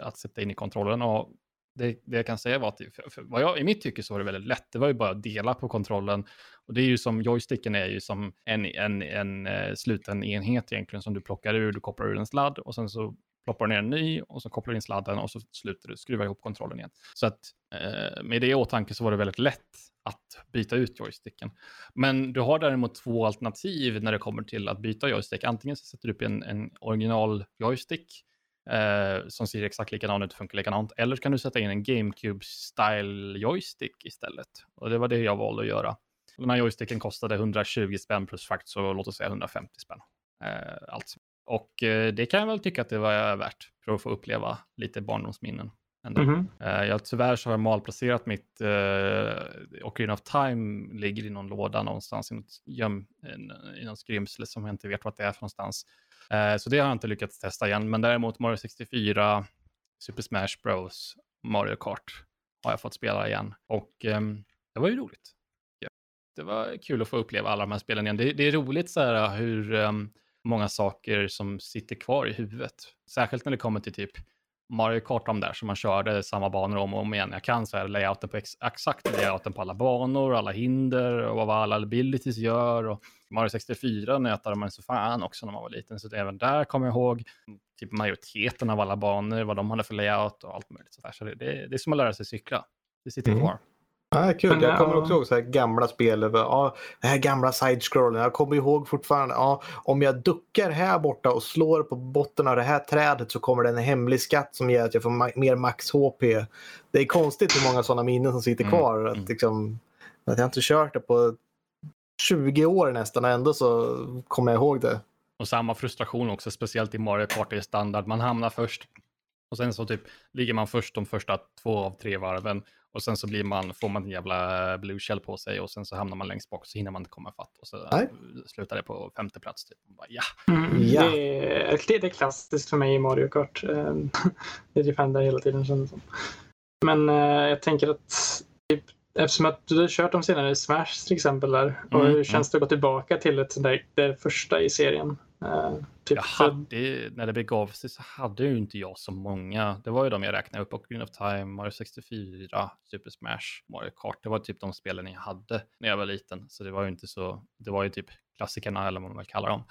att sätta in i kontrollen och det, det jag kan säga var att för, för vad jag, i mitt tycke så var det väldigt lätt. Det var ju bara att dela på kontrollen. Och det är ju som joysticken är ju som en, en, en sluten enhet egentligen som du plockar ur, du kopplar ur en sladd och sen så ploppar ner en ny och så kopplar du in sladden och så slutar du skruva ihop kontrollen igen. Så att eh, med det i åtanke så var det väldigt lätt att byta ut joysticken. Men du har däremot två alternativ när det kommer till att byta joystick. Antingen så sätter du upp en, en original joystick eh, som ser exakt likadan ut och funkar likadant. Eller så kan du sätta in en GameCube-style joystick istället. Och det var det jag valde att göra. Den här joysticken kostade 120 spänn plus frakt, så låt oss säga 150 spänn. Eh, alltså. Och eh, det kan jag väl tycka att det var värt för att få uppleva lite barndomsminnen. Ändå. Mm -hmm. jag, tyvärr så har jag malplacerat mitt uh, Ocarina of Time ligger i någon låda någonstans i något, göm, i något skrymsle som jag inte vet vad det är för någonstans. Uh, så det har jag inte lyckats testa igen, men däremot Mario 64, Super Smash Bros, Mario Kart har jag fått spela igen och um, det var ju roligt. Ja. Det var kul att få uppleva alla de här spelen igen. Det, det är roligt så här hur um, många saker som sitter kvar i huvudet. Särskilt när det kommer till typ Mario Kart om där som man körde samma banor om och om igen. Jag kan så här layouten på ex exakt layouten på alla banor, alla hinder och vad alla abilities gör. Och Mario 64 nötade man så fan också när man var liten, så även där kommer jag ihåg typ majoriteten av alla banor, vad de hade för layout och allt möjligt. Så, där. så det, det, är som att lära sig cykla. Det sitter mm. Ja, kul. Men, jag kommer också ihåg så här gamla spel. Ja, det här gamla side-scrollen. Jag kommer ihåg fortfarande. Ja, om jag duckar här borta och slår på botten av det här trädet så kommer det en hemlig skatt som gör att jag får ma mer max HP. Det är konstigt hur många sådana minnen som sitter mm, kvar. Mm. Att, liksom, att jag inte kört det på 20 år nästan och ändå så kommer jag ihåg det. Och samma frustration också, speciellt i Mario Kart i standard. Man hamnar först och sen så typ ligger man först de första två av tre varven och sen så blir man, får man en jävla blue shell på sig och sen så hamnar man längst bak så hinner man inte komma fatt och så Nej. slutar det på femte plats. Typ. Bara, ja. Mm, ja. Det, är, det är klassiskt för mig i Mario Kart. Ehm, det defender hela tiden känns som. Men uh, jag tänker att typ, eftersom att du har kört de senare Smash till exempel där och mm, hur känns mm. det att gå tillbaka till ett sånt där, det första i serien? Uh, typ hade, när det begav sig så hade ju inte jag så många. Det var ju de jag räknade upp, Green of Time, Mario 64, Super Smash, Mario Kart. Det var typ de spelen jag hade när jag var liten. Så det var ju inte så, det var ju typ klassikerna eller vad man vill kalla dem.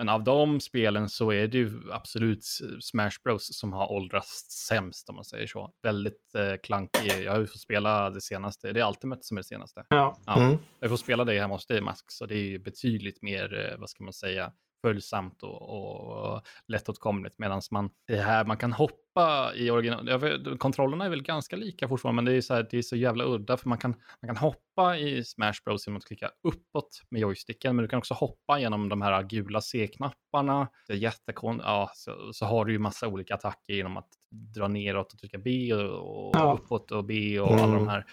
Men av de spelen så är det ju absolut Smash Bros som har åldrats sämst om man säger så. Väldigt eh, klankig. Jag har ju fått spela det senaste. Det är Ultimate som är det senaste. Ja. ja. Mm. Jag får spela det hemma hos dig Max. Så det är ju betydligt mer, eh, vad ska man säga, följsamt och, och lättåtkomligt. Medan man, det här, man kan hoppa i original... Kontrollerna är väl ganska lika fortfarande, men det är så, här, det är så jävla udda. För man kan, man kan hoppa i Smash Bros genom att klicka uppåt med joysticken. Men du kan också hoppa genom de här gula C-knapparna. Det är jättekon... Ja, så, så har du ju massa olika attacker genom att dra neråt och trycka B och, och ja. uppåt och B och mm. alla de här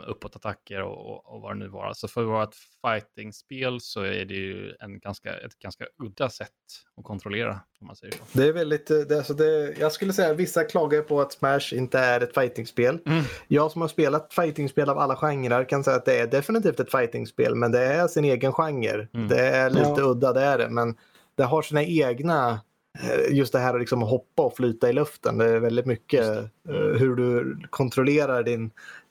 uppåtattacker och, och vad det nu var. Alltså för att vara ett fighting-spel så är det ju en ganska, ett ganska udda sätt att kontrollera. Om man säger så. Det är väldigt, eh, det, alltså det, jag skulle säga att vissa klagar på att Smash inte är ett fighting-spel. Mm. Jag som har spelat fighting-spel av alla genrer kan säga att det är definitivt ett fighting-spel men det är sin egen genre. Mm. Det är lite ja. udda, det är det. Men det har sina egna eh, just det här att liksom hoppa och flyta i luften. Det är väldigt mycket mm. hur du kontrollerar din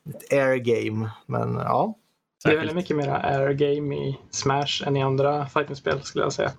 ett air game. Men ja. Det är väldigt mycket mer air game i Smash än i andra fightingspel skulle jag säga.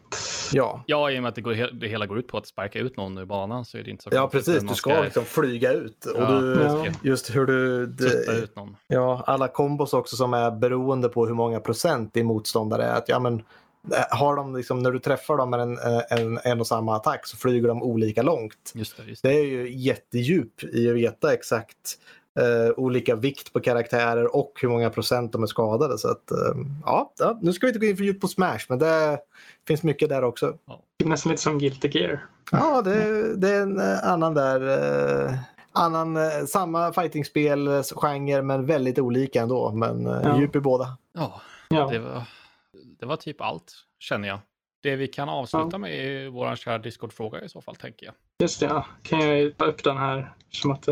Ja, ja i och med att det, går, det hela går ut på att sparka ut någon ur banan så är det inte så Ja, precis. Du ska, ska liksom flyga ut. Och ja, du, ja. Just hur du... Det, ut någon. Ja, alla kombos också som är beroende på hur många procent din motståndare är. Att, ja, men, eh, har de liksom, när du träffar dem med en, eh, en, en och samma attack så flyger de olika långt. Just det, just det. det är ju jättedjup i att veta exakt Uh, olika vikt på karaktärer och hur många procent de är skadade. Så att, uh, ja, nu ska vi inte gå in för djupt på Smash, men det finns mycket där också. Ja. Nästan lite som Guilty Gear. Ja, det, det är en uh, annan där. annan, samma fightingspel, genre, men väldigt olika ändå. Men ja. djup i båda. Ja, ja. Det, var, det var typ allt, känner jag. Det vi kan avsluta ja. med är vår kära Discord-fråga i så fall, tänker jag. Just det, ja. kan jag ta upp den här. Som att,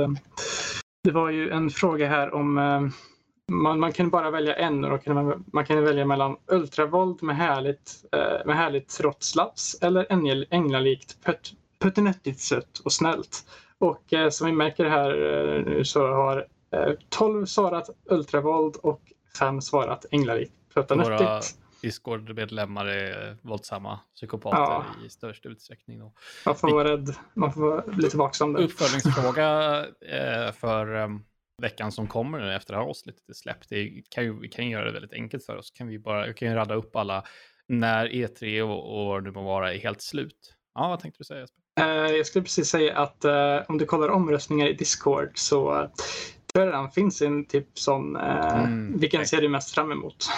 det var ju en fråga här om eh, man, man kan bara välja en och kan man, man kan välja mellan ultravåld med härligt, eh, med härligt rått slaps eller änglalikt pött, puttinettigt sött och snällt. Och eh, som vi märker här nu så har eh, 12 svarat ultravåld och 5 svarat änglalikt puttinettigt. Discord-medlemmar är våldsamma psykopater ja. i störst utsträckning. Då. Man får vara rädd, man får vara lite vaksam. Uppföljningsfråga eh, för um, veckan som kommer nu efter det här avsnittet är släppt. Det kan ju, vi kan göra det väldigt enkelt för oss. Kan vi bara, kan ju radda upp alla när E3 och, och det må vara är helt slut. Ja, vad tänkte du säga Jesper? Uh, jag skulle precis säga att uh, om du kollar omröstningar i Discord så tror jag redan finns en typ som uh, mm, vilken ser du mest fram emot?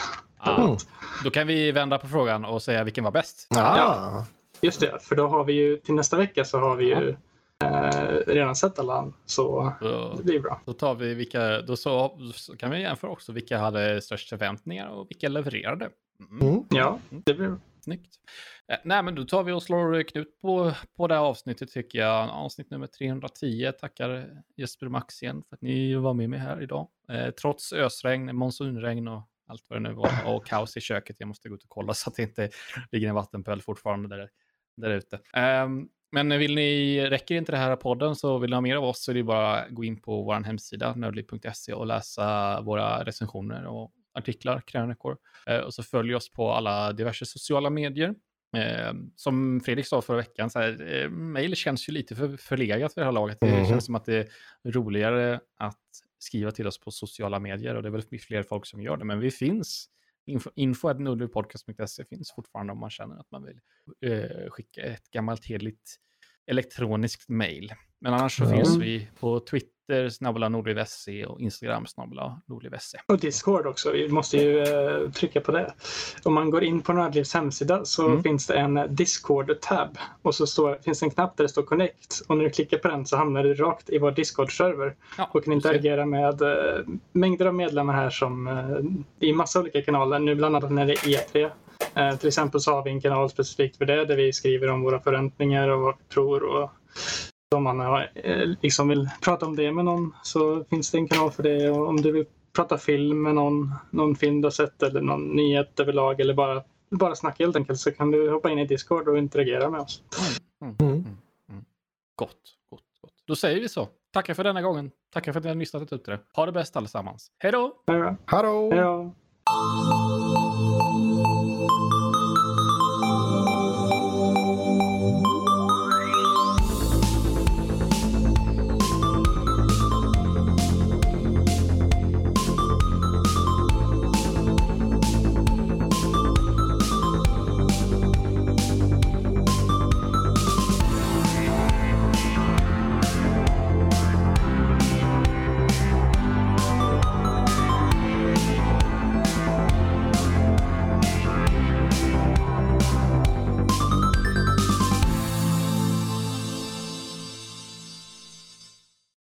Ah, då kan vi vända på frågan och säga vilken var bäst. Ah. Ja, just det, för då har vi ju till nästa vecka så har vi ju eh, redan sett alla, så då, det blir bra. Då tar vi vilka, då så, så, kan vi jämföra också vilka hade störst förväntningar och vilka levererade. Mm. Mm. Ja, det blir Snyggt. Eh, nej, men då tar vi och slår knut på, på det här avsnittet tycker jag. Avsnitt nummer 310. Tackar Jesper och Max igen för att ni var med mig här idag. Eh, trots ösregn, monsunregn och allt vad det nu var och kaos i köket. Jag måste gå ut och kolla så att det inte ligger en vattenpöl fortfarande där, där ute. Um, men vill ni, räcker inte det här podden så vill ni ha mer av oss så är det bara att gå in på vår hemsida nördliv.se och läsa våra recensioner och artiklar, krönikor. Uh, och så följ oss på alla diverse sociala medier. Eh, som Fredrik sa förra veckan, så här, eh, mail känns ju lite för förlegat för det här laget. Mm. Det mhm. känns som att det är roligare att skriva till oss på sociala medier och det är väl fler folk som gör det, men vi finns. Info, info finns fortfarande om man känner att man vill eh, skicka ett gammalt hedligt elektroniskt mail. Men annars så mm. finns vi på Twitter, snabbla nordliv.se och Instagram, snabbla nordliv.se. Och Discord också, vi måste ju uh, trycka på det. Om man går in på Nordlivs hemsida så mm. finns det en Discord-tab och så står, finns det en knapp där det står Connect och när du klickar på den så hamnar du rakt i vår Discord-server ja, och kan interagera med uh, mängder av medlemmar här som uh, i massa olika kanaler, nu bland annat när det är E3 Eh, till exempel så har vi en kanal specifikt för det där vi skriver om våra förväntningar och vad vi tror. Och om man har, eh, liksom vill prata om det med någon så finns det en kanal för det. Och om du vill prata film med någon, någon film du har sett eller någon nyhet överlag eller bara, bara snacka helt enkelt så kan du hoppa in i Discord och interagera med oss. Mm, mm, mm, mm. gott, gott, gott. Då säger vi så. Tackar för denna gången. Tackar för att ni har lyssnat ut det. Ha det bäst allesammans. Hej då! Hej då! Hej då!